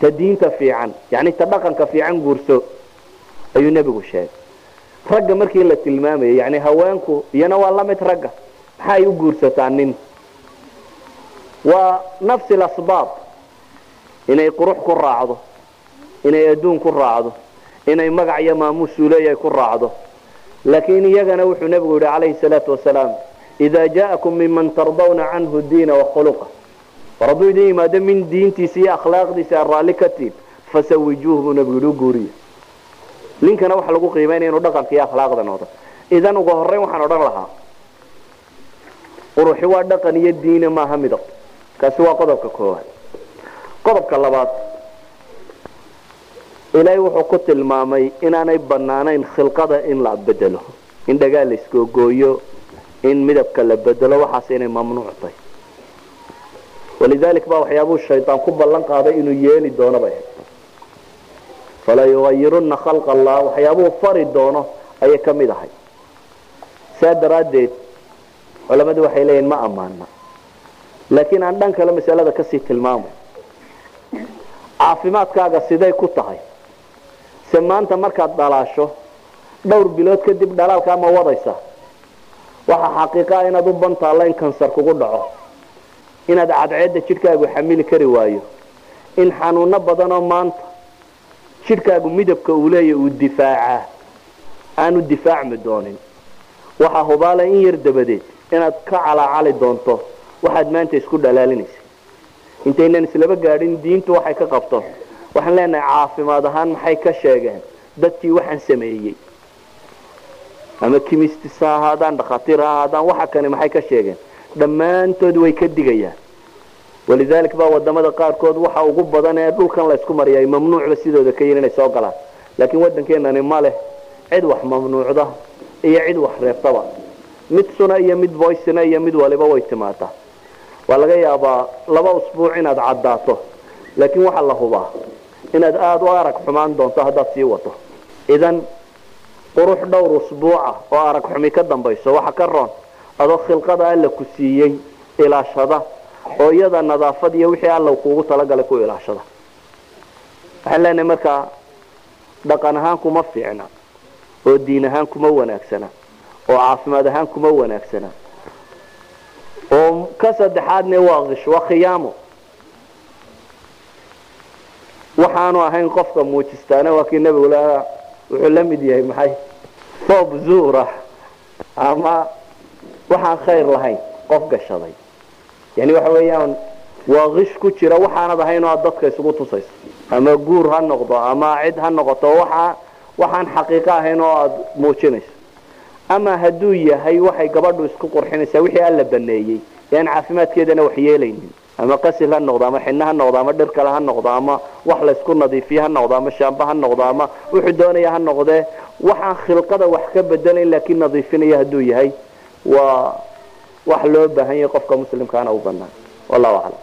Ta diinta fiican yani ta dhaqanka fiican guurso ayuu nebigu sheegay. Ragga markii la tilmaamayay yani haweenku iyana waa la mid ragga maxaa ay u guursataa nin? Waa nafsi lasbaab inay qurux ku raacdo inay adduun ku raacdo inay magac iyo maamuusuu leeyahay ku raacdo. Laakiin iyagana wuxuu nebigu yidhi calayhi salaatu wasalaam idaa jaa'akum minman tardawna canhu diina wakhuluqa war hadduu idin yimaado min diintiisa iyo akhlaaqdiisa aad raalli ka tihin fasawijuuh buu nebigu yidhi u guuriya ninkana waxa lagu qiimaynaya inuu dhaqanka iyo akhlaaqda noqdo. Idan uga horreyn waxaan odhan lahaa quruxi waa dhaqan iyo diina maaha midab kaasi waa qodobka koowaad. Qodobka labaad ilaahay wuxuu ku tilmaamay inaanay banaanayn khilqada in la bedelo in dhagaa la iskoogooyo in midabka la bedelo waxaas inay mamnuuc tahay. Walidalik baa waxyaabuu shaydaan ku ballan qaaday inuu yeeli doono bay fala yugayiruna khalqa allah waxyaabuu fari doono ayay ka mid ahay. Saa daraaddeed culamadu waxay leeyihiin ma ammaana laakiin aan dhan kale masalada ka sii tilmaamo. Caafimaadkaaga siday ku tahay. Se maanta markaad dhalaasho dhowr bilood kadib dhalaalkaa ma wadaysa. Waxaa xaqiiqaa inaad u bantaalla in kansar kugu dhaco. Inaad cadceedda jidhkaagu xamili kari waayo. In xanuuno badanoo maanta jidhkaagu midabka uu leeya uu difaacaa. Aanu difaacmi doonin. Waxaa hubaala in yar dabadeed inaad ka calaacali doonto waxaad maanta isku dhalaalinaysa. Intaynan islaba gaadhin diintu waxay ka qabto. Waxaan leenahay caafimaad ahaan maxay ka sheegeen? Dadkii waxaan sameeyey. Ama kimistis ha ahaadaan dhakhaatiir ha ahaadaan waxa kani maxay ka sheegeen? Dhammaantood way ka digayaan. Walidalik baa waddamada qaarkood waxa ugu badan ee dhulkan laysku mariyay mamnuucba sidooda ka yihiin inay soo galaan. Laakiin waddankeenani ma leh. Cid wax mamnuucda iyo cid wax reebtaba mid suna iyo mid boysina iyo mid waliba way timaadaa waa laga yaabaa laba usbuuc inaad caddaato laakiin waxaa la hubaa inaad aada u arag xumaan doonto haddaad sii wato. Idan qurux dhowr usbuuca oo arag xumi ka dambayso waxa ka roon adoo khilqada alla ku siiyey ilaashada oo iyada nadaafad iyo wixii alla kuugu talagalay ku ilaashada. Waxaan leenahay markaa dhaqan ahaan kuma fiicna oo diin ahaan kuma wanaagsana oo caafimaad ahaan kuma wanaagsana. Oo ka saddexaadne waa kish waa khiyaamo. Waxaanu ahayn qofka muujistaana waa kii nebigu lahaa wuxuu la mid yahay maxay? Thoob zuura ama waxaan khayr lahayn qof gashaday. Yani waxa weeyaan waa kish ku jira waxaanad ahayn oo aad dadka isugu tusayso. Ama guur ha noqdo ama cid ha noqoto waxa waxaan xaqiiqo ahayn oo aada muujinayso ama hadduu yahay waxay gabadhu isku qurxinaysaa wixii alla baneeyey ee aan caafimaadkeedana wax yeelaynin. Ama qasil ha noqdo ama xidno ha noqdo ama dhir kale ha noqdo ama wax laysku nadiifiye ha noqdo ama shaamba ha noqdo ama wuxuu doonaya ha noqdee waxaan khilqada wax ka bedelayn laakiin nadiifinaya hadduu yahay waa wax loo baahan yahay qofka muslimkaana u banaan wallahu aclam